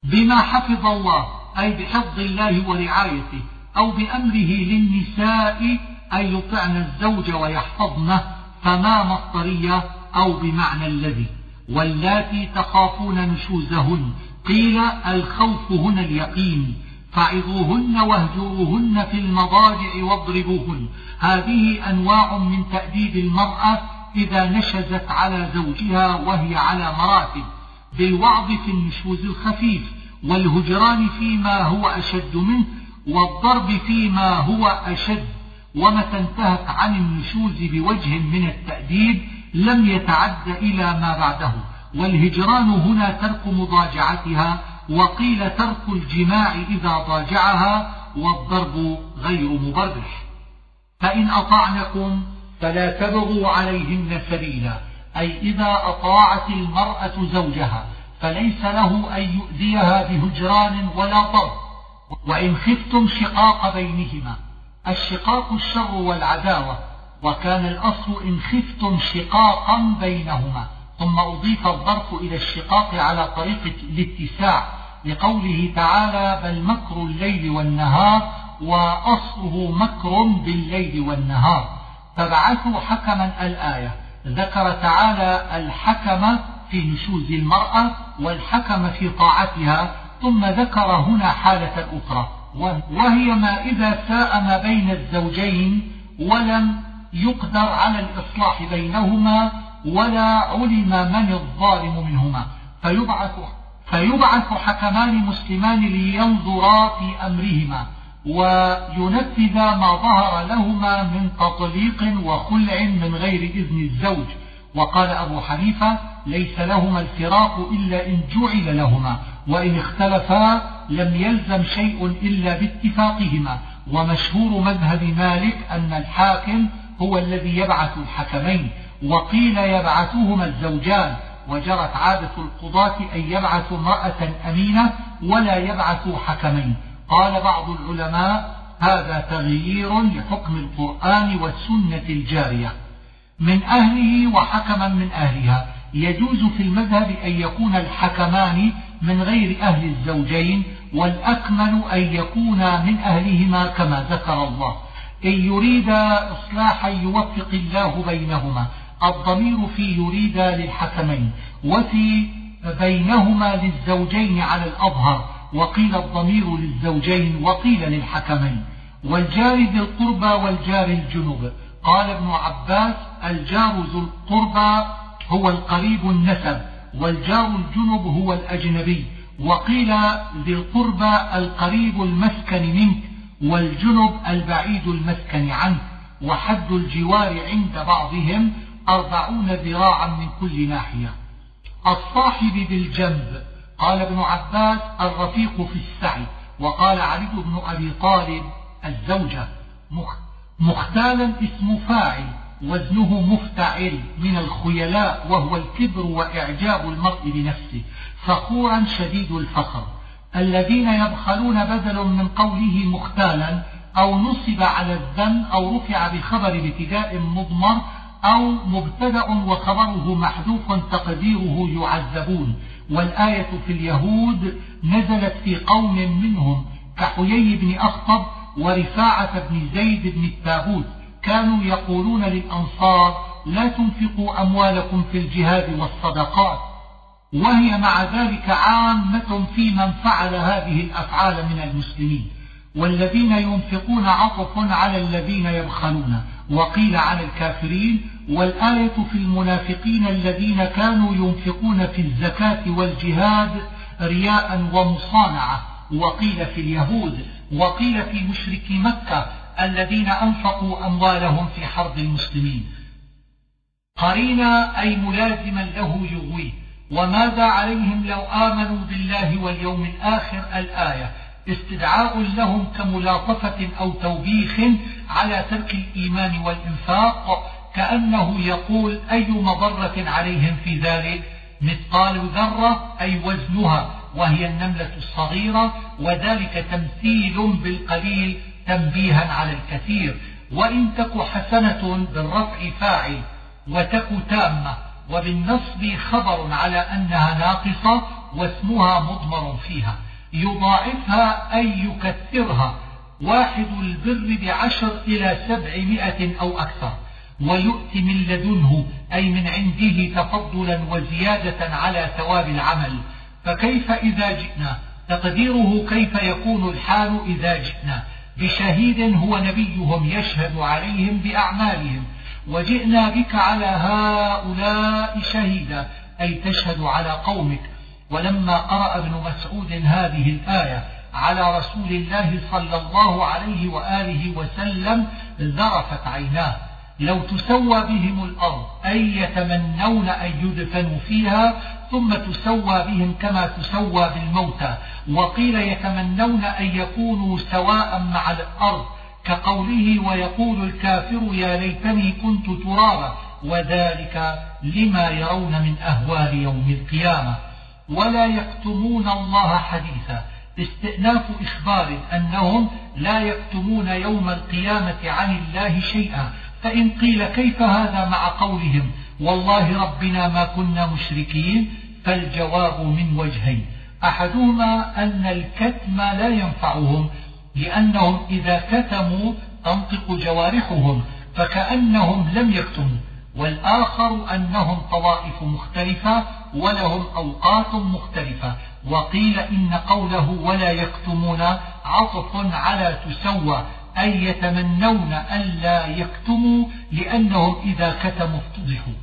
S1: بما حفظ الله أي بحفظ الله ورعايته أو بأمره للنساء أي يطعن الزوج ويحفظنه فما مصدرية أو بمعنى الذي. واللاتي تخافون نشوزهن قيل الخوف هنا اليقين. فعظوهن واهجروهن في المضاجع واضربوهن. هذه أنواع من تأديب المرأة إذا نشزت على زوجها وهي على مراتب بالوعظ في النشوز الخفيف والهجران فيما هو أشد منه والضرب فيما هو أشد ومتى انتهت عن النشوز بوجه من التأديب لم يتعد إلى ما بعده والهجران هنا ترك مضاجعتها وقيل ترك الجماع إذا ضاجعها والضرب غير مبرح فإن أطعنكم فلا تبغوا عليهن سبيلا أي إذا أطاعت المرأة زوجها فليس له أن يؤذيها بهجران ولا ضرب وإن خفتم شقاق بينهما. الشقاق الشر والعداوة وكان الأصل إن خفتم شقاقا بينهما. ثم أضيف الظرف إلى الشقاق على طريق الاتساع لقوله تعالى بل مكر الليل والنهار وأصله مكر بالليل والنهار. فبعثوا حكما الآية. ذكر تعالى الحكم في نشوز المرأة والحكم في طاعتها ثم ذكر هنا حالة أخرى. وهي ما إذا ساء ما بين الزوجين ولم يقدر على الإصلاح بينهما ولا علم من الظالم منهما. فيبعث, فيبعث حكمان مسلمان لينظرا في أمرهما. وينفذ ما ظهر لهما من تطليق وخلع من غير إذن الزوج. وقال أبو حنيفة ليس لهما الفراق إلا إن جعل لهما وإن اختلفا لم يلزم شيء إلا باتفاقهما. ومشهور مذهب مالك أن الحاكم هو الذي يبعث الحكمين وقيل يبعثهما الزوجان. وجرت عادة القضاة أن يبعثوا امرأة أمينة ولا يبعثوا حكمين. قال بعض العلماء هذا تغيير لحكم القرآن والسنة الجارية من أهله وحكما من أهلها. يجوز في المذهب أن يكون الحكمان من غير أهل الزوجين والأكمل أن يكونا من أهلهما كما ذكر الله. إن يريد إصلاحا يوفق الله بينهما. الضمير في يريد للحكمين وفي بينهما للزوجين على الأظهر. وقيل الضمير للزوجين وقيل للحكمين والجار ذي القربى والجار الجنوب قال ابن عباس الجار ذو القربى هو القريب النسب والجار الجنب هو الأجنبي. وقيل ذي القربى القريب المسكن منك والجنب البعيد المسكن عنك. وحد الجوار عند بعضهم أربعون ذراعا من كل ناحية. الصاحب بالجنب. قال ابن عباس الرفيق في السعي وقال علي بن أبي طالب الزوجة مختالا اسم فاعل وزنه مفتعل من الخيلاء وهو الكبر وإعجاب المرء بنفسه فخورا شديد الفخر. الذين يبخلون بدل من قوله مختالا أو نصب على الذم أو رفع بخبر ابتداء مضمر أو مبتدأ وخبره محذوف تقديره يعذبون. والآية في اليهود نزلت في قوم منهم كحيي بن أخطب ورفاعة بن زيد بن التابوت. كانوا يقولون للأنصار لا تنفقوا أموالكم في الجهاد والصدقات. وهي مع ذلك عامة في من فعل هذه الأفعال من المسلمين. والذين ينفقون عطف على الذين يبخلون. وقيل على الكافرين والآية في المنافقين الذين كانوا ينفقون في الزكاة والجهاد رياء ومصانعة. وقيل في اليهود وقيل في مشركي مكة الذين أنفقوا أموالهم في حرب المسلمين. قرينا أي ملازما له يغويه وماذا عليهم لو آمنوا بالله واليوم الآخر؟ الآية استدعاء لهم كملاطفة أو توبيخ على ترك الإيمان والإنفاق كأنه يقول أي مضرة عليهم في ذلك؟ مثقال ذرة أي وزنها وهي النملة الصغيرة وذلك تمثيل بالقليل تنبيها على الكثير. وإن تك حسنة بالرفع فاعل وتك تامة وبالنصب خبر على أنها ناقصة واسمها مضمر فيها. يضاعفها أي يكثرها. واحد البر بعشر إلى سبعمائة أو أكثر. ويؤتي من لدنه أي من عنده تفضلا وزيادة على ثواب العمل. فكيف إذا جئنا؟ تقديره كيف يكون الحال إذا جئنا؟ بشهيد هو نبيهم يشهد عليهم بأعمالهم. وجئنا بك على هؤلاء شهيدا أي تشهد على قومك. ولما قرأ ابن مسعود هذه الآية على رسول الله صلى الله عليه وآله وسلم ذرفت عيناه. لو تسوى بهم الأرض أي يتمنون أن يدفنوا فيها ثم تسوى بهم كما تسوى بالموتى. وقيل يتمنون أن يكونوا سواء مع الأرض كقوله ويقول الكافر يا ليتني كنت ترابا. وذلك لما يرون من أهوال يوم القيامة. ولا يكتمون الله حديثا. استئناف إخبار أنهم لا يكتمون يوم القيامة عن الله شيئا. فإن قيل كيف هذا مع قولهم؟ والله ربنا ما كنا مشركين فالجواب من وجهين. أحدهما أن الكتم لا ينفعهم لأنهم إذا كتموا تنطق جوارحهم فكأنهم لم يكتموا. والآخر أنهم طوائف مختلفة ولهم أوقات مختلفة. وقيل إن قوله ولا يكتمون عطف على تسوى أي يتمنون ألا يكتموا لأنهم إذا كتموا افتضحوا.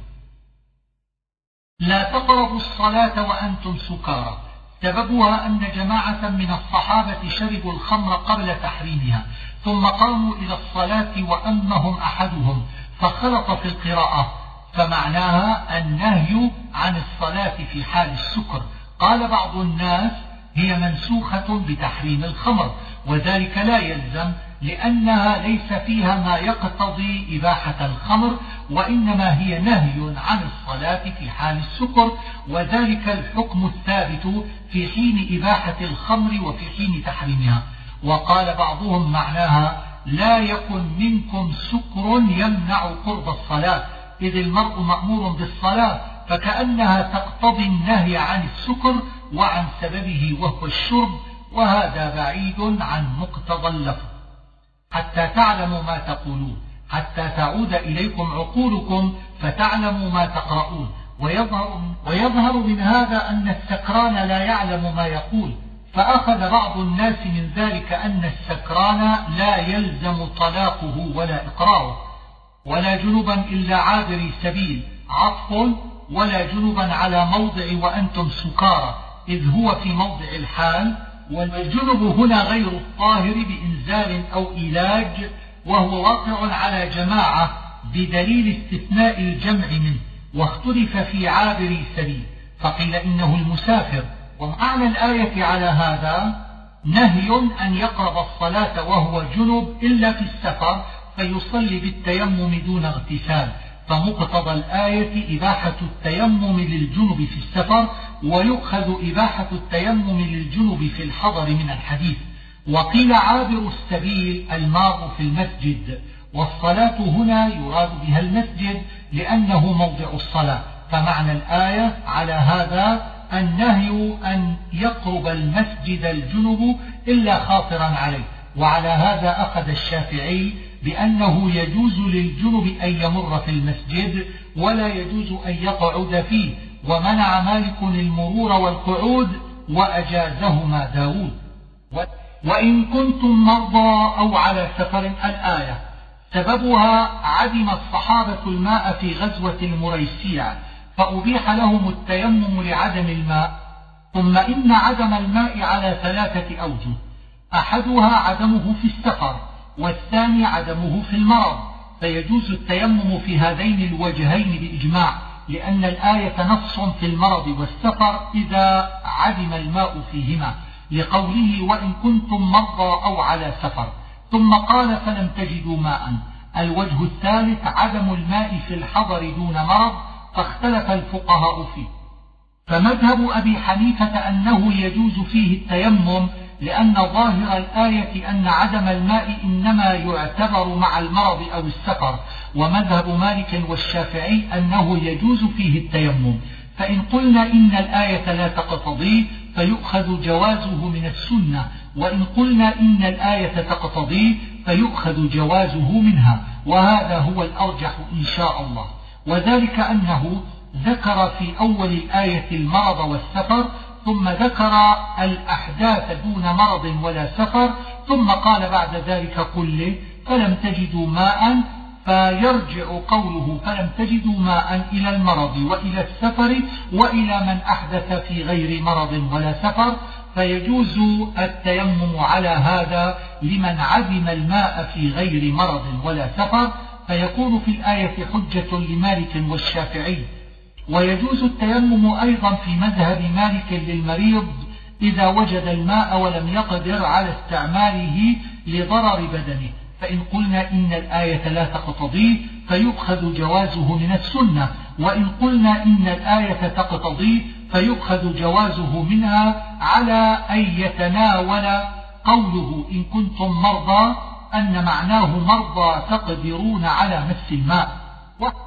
S1: لا تقربوا الصلاة وأنتم سكارى. سببها أن جماعة من الصحابة شربوا الخمر قبل تحريمها ثم قاموا إلى الصلاة وأمهم أحدهم فخلط في القراءة. فمعناها النهي عن الصلاة في حال السكر. قال بعض الناس هي منسوخة بتحريم الخمر وذلك لا يلزم لأنها ليس فيها ما يقتضي إباحة الخمر وإنما هي نهي عن الصلاة في حال السكر وذلك الحكم الثابت في حين إباحة الخمر وفي حين تحريمها. وقال بعضهم معناها لا يكن منكم سكر يمنع قرب الصلاة إذ المرء مأمور بالصلاة فكأنها تقتضي النهي عن السكر وعن سببه وهو الشرب وهذا بعيد عن مقتضى اللفظ. حتى تعلموا ما تقولون حتى تعود إليكم عقولكم فتعلموا ما تقرؤون. ويظهر, ويظهر من هذا أن السكران لا يعلم ما يقول. فأخذ بعض الناس من ذلك أن السكران لا يلزم طلاقه ولا إقراره. ولا جنبا إلا عابري سبيل عطف ولا جنبا على موضع وأنتم سكارى. إذ هو في موضع الحال والجنب هنا غير الطاهر بإنزال أو إيلاج وهو واقع على جماعة بدليل استثناء الجمع منه واختلف في عابر سبيل فقيل إنه المسافر. ومعنى الآية على هذا نهي أن يقرب الصلاة وهو جنب إلا في السفر فيصلي بالتيمم دون اغتسال. فمقتضى الآية إباحة التيمم للجنب في السفر ويؤخذ إباحة التيمم للجنب في الحضر من الحديث وقيل عابر السبيل المار في المسجد والصلاة هنا يراد بها المسجد لأنه موضع الصلاة فمعنى الآية على هذا النهي أن يقرب المسجد الجنب إلا خاطرا عليه وعلى هذا أخذ الشافعي بأنه يجوز للجنب أن يمر في المسجد ولا يجوز أن يقعد فيه ومنع مالك المرور والقعود وأجازهما داود. وإن كنتم مرضى أو على سفر الآية سببها عدم الصحابة الماء في غزوة المريسيع فأبيح لهم التيمم لعدم الماء. ثم إن عدم الماء على ثلاثة أوجه أحدها عدمه في السفر والثاني عدمه في المرض. فيجوز التيمم في هذين الوجهين بإجماع. لأن الآية نص في المرض والسفر إذا عدم الماء فيهما لقوله وإن كنتم مرضى أو على سفر. ثم قال فلم تجدوا ماء. الوجه الثالث عدم الماء في الحضر دون مرض فاختلف الفقهاء فيه. فمذهب أبي حنيفة أنه يجوز فيه التيمم لأن ظاهر الآية أن عدم الماء إنما يعتبر مع المرض أو السفر ومذهب مالك والشافعي أنه يجوز فيه التيمم. فإن قلنا إن الآية لا تقتضيه فيؤخذ جوازه من السنة وإن قلنا إن الآية تقتضيه فيؤخذ جوازه منها. وهذا هو الأرجح إن شاء الله. وذلك أنه ذكر في أول الآية المرض والسفر ثم ذكر الأحداث دون مرض ولا سفر ثم قال بعد ذلك كله فلم تجدوا ماء فيرجع قوله فلم تجدوا ماء إلى المرض وإلى السفر وإلى من أحدث في غير مرض ولا سفر. فيجوز التيمم على هذا لمن عدم الماء في غير مرض ولا سفر. فيكون في الآية حجة لمالك والشافعي ويجوز التيمم أيضا في مذهب مالك للمريض إذا وجد الماء ولم يقدر على استعماله لضرر بدنه. فإن قلنا إن الآية لا تقتضيه فيؤخذ جوازه من السنة. وإن قلنا إن الآية تقتضيه فيؤخذ جوازه منها على أن يتناول قوله إن كنتم مرضى أن معناه مرضى تقدرون على مس الماء.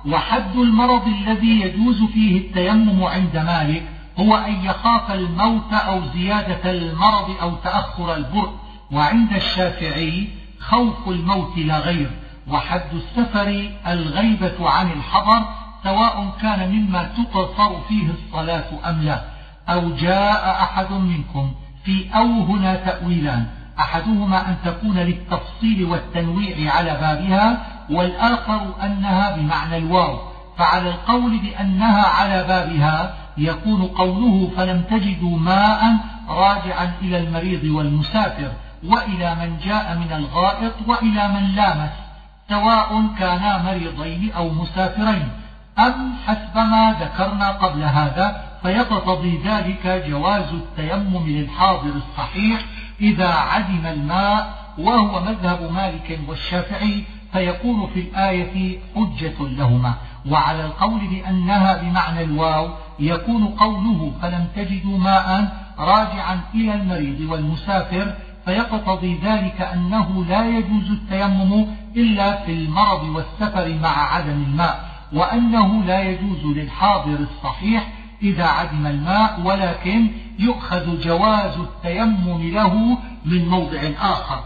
S1: وحد المرض الذي يجوز فيه التيمم عند مالك هو أن يخاف الموت أو زيادة المرض أو تأخر البرء. وعند الشافعي خوف الموت لا غير. وحد السفر الغيبة عن الحضر سواء كان مما تقصر فيه الصلاة أم لا. أو جاء أحد منكم في أو هنا تأويلان. أحدهما أن تكون للتفصيل والتنويع على بابها والآخر أنها بمعنى الواو. فعلى القول بأنها على بابها يكون قوله فلم تجدوا ماء راجعا إلى المريض والمسافر وإلى من جاء من الغائط وإلى من لامس سواء كانا مريضين أو مسافرين. أم حسب ما ذكرنا قبل هذا فيقتضي ذلك جواز التيمم للحاضر الصحيح إذا عدم الماء وهو مذهب مالك والشافعي فيكون في الآية حجة لهما وعلى القول بأنها بمعنى الواو يكون قوله فلم تجدوا ماء راجعا إلى المريض والمسافر فيقتضي ذلك أنه لا يجوز التيمم إلا في المرض والسفر مع عدم الماء وأنه لا يجوز للحاضر الصحيح إذا عدم الماء ولكن يؤخذ جواز التيمم له من موضع آخر.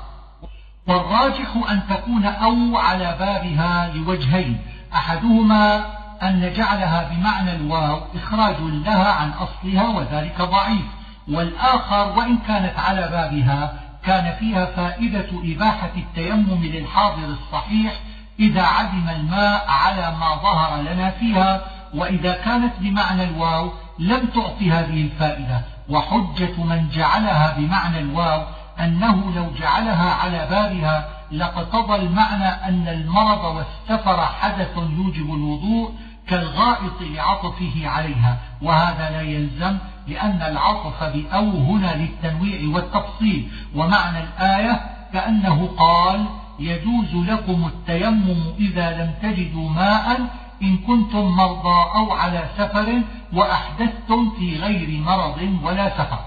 S1: والراجح أن تكون أو على بابها لوجهين. أحدهما أن نجعلها بمعنى الواو إخراج لها عن أصلها وذلك ضعيف. والآخر وإن كانت على بابها كان فيها فائدة إباحة التيمم للحاضر الصحيح إذا عدم الماء على ما ظهر لنا فيها. وإذا كانت بمعنى الواو لم تعط هذه الفائدة. وحجة من جعلها بمعنى الواو أنه لو جعلها على بابها لاقتضى المعنى أن المرض والسفر حدث يوجب الوضوء كالغائط لعطفه عليها وهذا لا يلزم لأن العطف بأو هنا للتنويع والتفصيل ومعنى الآية كأنه قال يجوز لكم التيمم إذا لم تجدوا ماء إن كنتم مرضى أو على سفر وأحدثتم في غير مرض ولا سفر.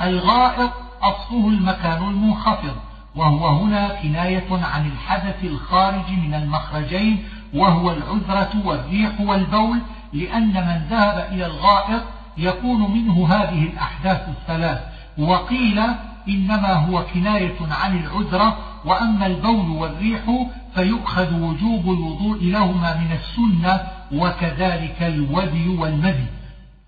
S1: الغائط أصله المكان المنخفض وهو هنا كناية عن الحدث الخارج من المخرجين وهو العذرة والريح والبول لأن من ذهب إلى الغائط يكون منه هذه الأحداث الثلاث. وقيل إنما هو كناية عن العذرة وأما البول والريح فيؤخذ وجوب الوضوء لهما من السنة وكذلك الودي والمذي.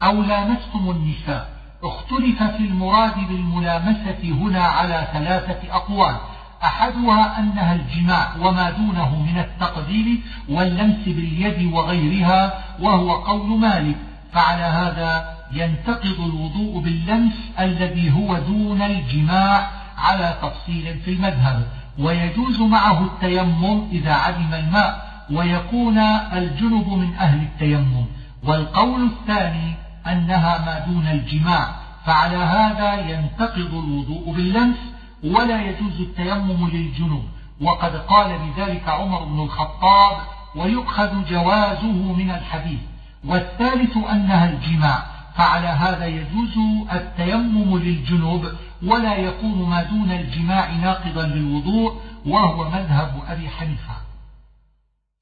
S1: أو لامستم النساء. اختلف في المراد بالملامسة هنا على ثلاثة أقوال. أحدها أنها الجماع وما دونه من التقدير واللمس باليد وغيرها وهو قول مالك. فعلى هذا ينتقض الوضوء باللمس الذي هو دون الجماع على تفصيل في المذهب. ويجوز معه التيمم إذا علم الماء ويكون الجنب من أهل التيمم. والقول الثاني أنها ما دون الجماع فعلى هذا ينتقض الوضوء باللمس ولا يجوز التيمم للجنوب وقد قال بذلك عمر بن الخطاب ويؤخذ جوازه من الحديث. والثالث أنها الجماع فعلى هذا يجوز التيمم للجنوب ولا يكون ما دون الجماع ناقضا للوضوء وهو مذهب أبي حنيفة.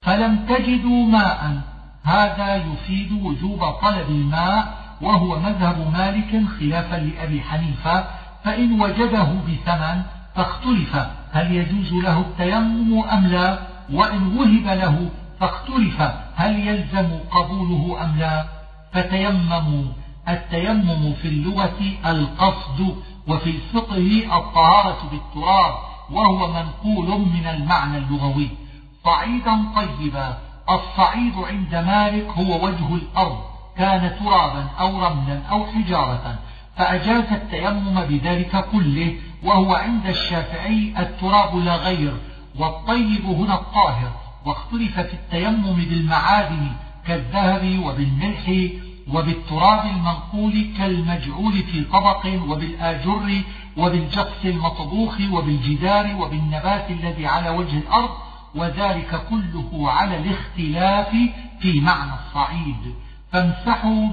S1: فلم تجدوا ماء. هذا يفيد وجوب طلب الماء وهو مذهب مالك خلافا لأبي حنيفة فإن وجده بثمن فاختلف هل يجوز له التيمم أم لا وإن وهب له فاختلف هل يلزم قبوله أم لا. فتيمموا. التيمم في اللغة القصد وفي الفقه الطهارة بالتراب وهو منقول من المعنى اللغوي. صعيدا طيبا. الصعيد عند مالك هو وجه الأرض. كان ترابا أو رملا أو حجارة. فأجاز التيمم بذلك كله وهو عند الشافعي التراب لا غير. والطيب هنا الطاهر. واختلف في التيمم بالمعادن. كالذهب وبالملح وبالتراب المنقول كالمجعول في طبق وبالآجر وبالجقس المطبوخ وبالجدار وبالنبات الذي على وجه الأرض وذلك كله على الاختلاف في معنى الصعيد. فامسحوا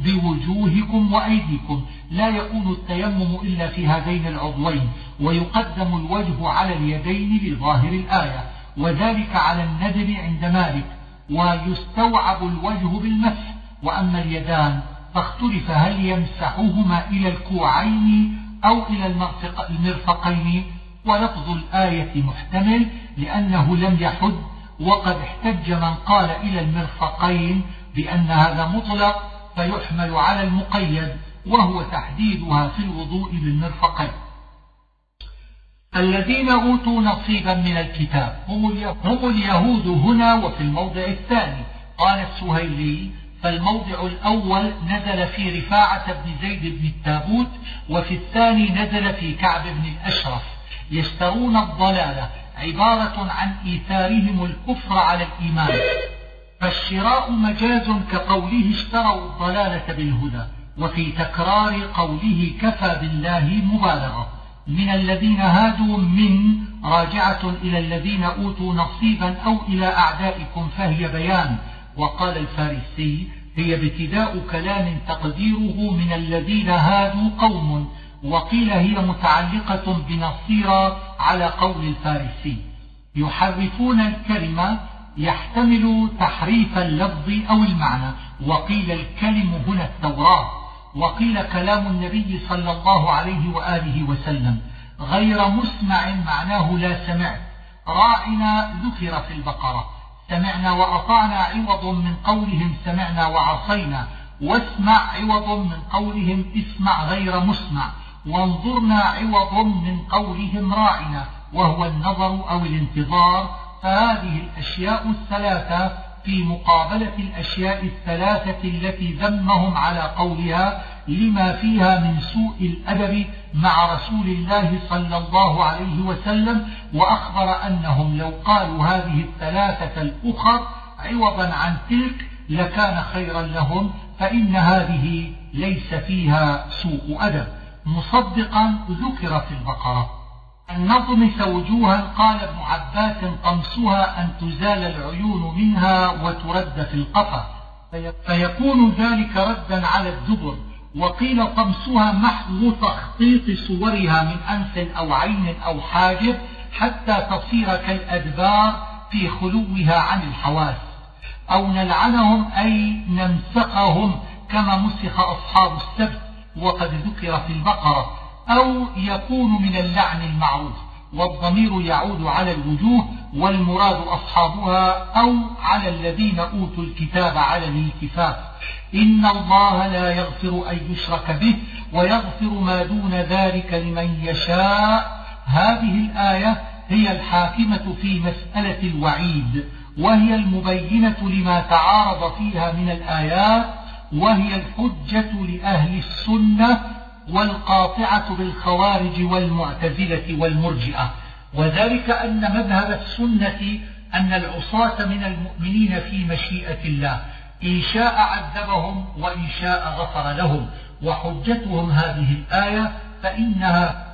S1: بوجوهكم وأيديكم. لا يكون التيمم إلا في هذين العضوين ويقدم الوجه على اليدين لظاهر الآية. وذلك على الندب عند مالك. ويستوعب الوجه بالمسح وأما اليدان فاختلف هل يمسحهما إلى الكوعين أو إلى المرفقين؟ ولفظ الآية محتمل لأنه لم يحد وقد احتج من قال إلى المرفقين بأن هذا مطلق فيحمل على المقيد وهو تحديدها في الوضوء بالمرفقين الذين أوتوا نصيبا من الكتاب هم اليهود هنا وفي الموضع الثاني. قال السهيلي فالموضع الأول نزل في رفاعة بن زيد بن التابوت وفي الثاني نزل في كعب بن الأشرف. يشترون الضلالة عبارة عن إيثارهم الكفر على الإيمان. فالشراء مجاز كقوله اشتروا الضلالة بالهدى وفي تكرار قوله كفى بالله مبالغة. من الذين هادوا من راجعة إلى الذين أوتوا نصيبا أو إلى أعدائكم فهي بيان. وقال الفارسي هي ابتداء كلام تقديره من الذين هادوا قوم وقيل هي متعلقة بنصيرا على قول الفارسي. يحرفون الكلمة يحتمل تحريف اللفظ أو المعنى وقيل الكلم هنا التوراة. وقيل كلام النبي صلى الله عليه وآله وسلم غير مسمع معناه لا سمعت. راعنا ذكر في البقرة سمعنا وأطعنا عوض من قولهم سمعنا وعصينا واسمع عوض من قولهم اسمع غير مسمع وانظرنا عوض من قولهم راعنا وهو النظر أو الانتظار. فهذه الأشياء الثلاثة في مقابلة الأشياء الثلاثة التي ذمهم على قولها لما فيها من سوء الأدب مع رسول الله صلى الله عليه وسلم وأخبر أنهم لو قالوا هذه الثلاثة الأخر عوضا عن تلك لكان خيرا لهم فإن هذه ليس فيها سوء أدب. مصدقا ذكر في البقرة. النظم وجوها قال ابن عباس قمصها أن تزال العيون منها وترد في القفا. فيكون ذلك ردا على الدبر. وقيل طمسها محو تخطيط صورها من أنف أو عين أو حاجب حتى تصير كالأدبار في خلوها عن الحواس. أو نلعنهم أي نمسخهم كما مسخ أصحاب السبت. وقد ذكر في البقرة. أو يكون من اللعن المعروف والضمير يعود على الوجوه والمراد أصحابها أو على الذين أوتوا الكتاب على الالتفاف إن الله لا يغفر أن يشرك به ويغفر ما دون ذلك لمن يشاء. هذه الآية هي الحاكمة في مسألة الوعيد وهي المبينة لما تعارض فيها من الآيات وهي الحجة لأهل السنة والقاطعة بالخوارج والمعتزلة والمرجئة. وذلك أن مذهب السنة أن العصاة من المؤمنين في مشيئة الله. إن شاء عذبهم وإن شاء غفر لهم. وحجتهم هذه الآية فإنها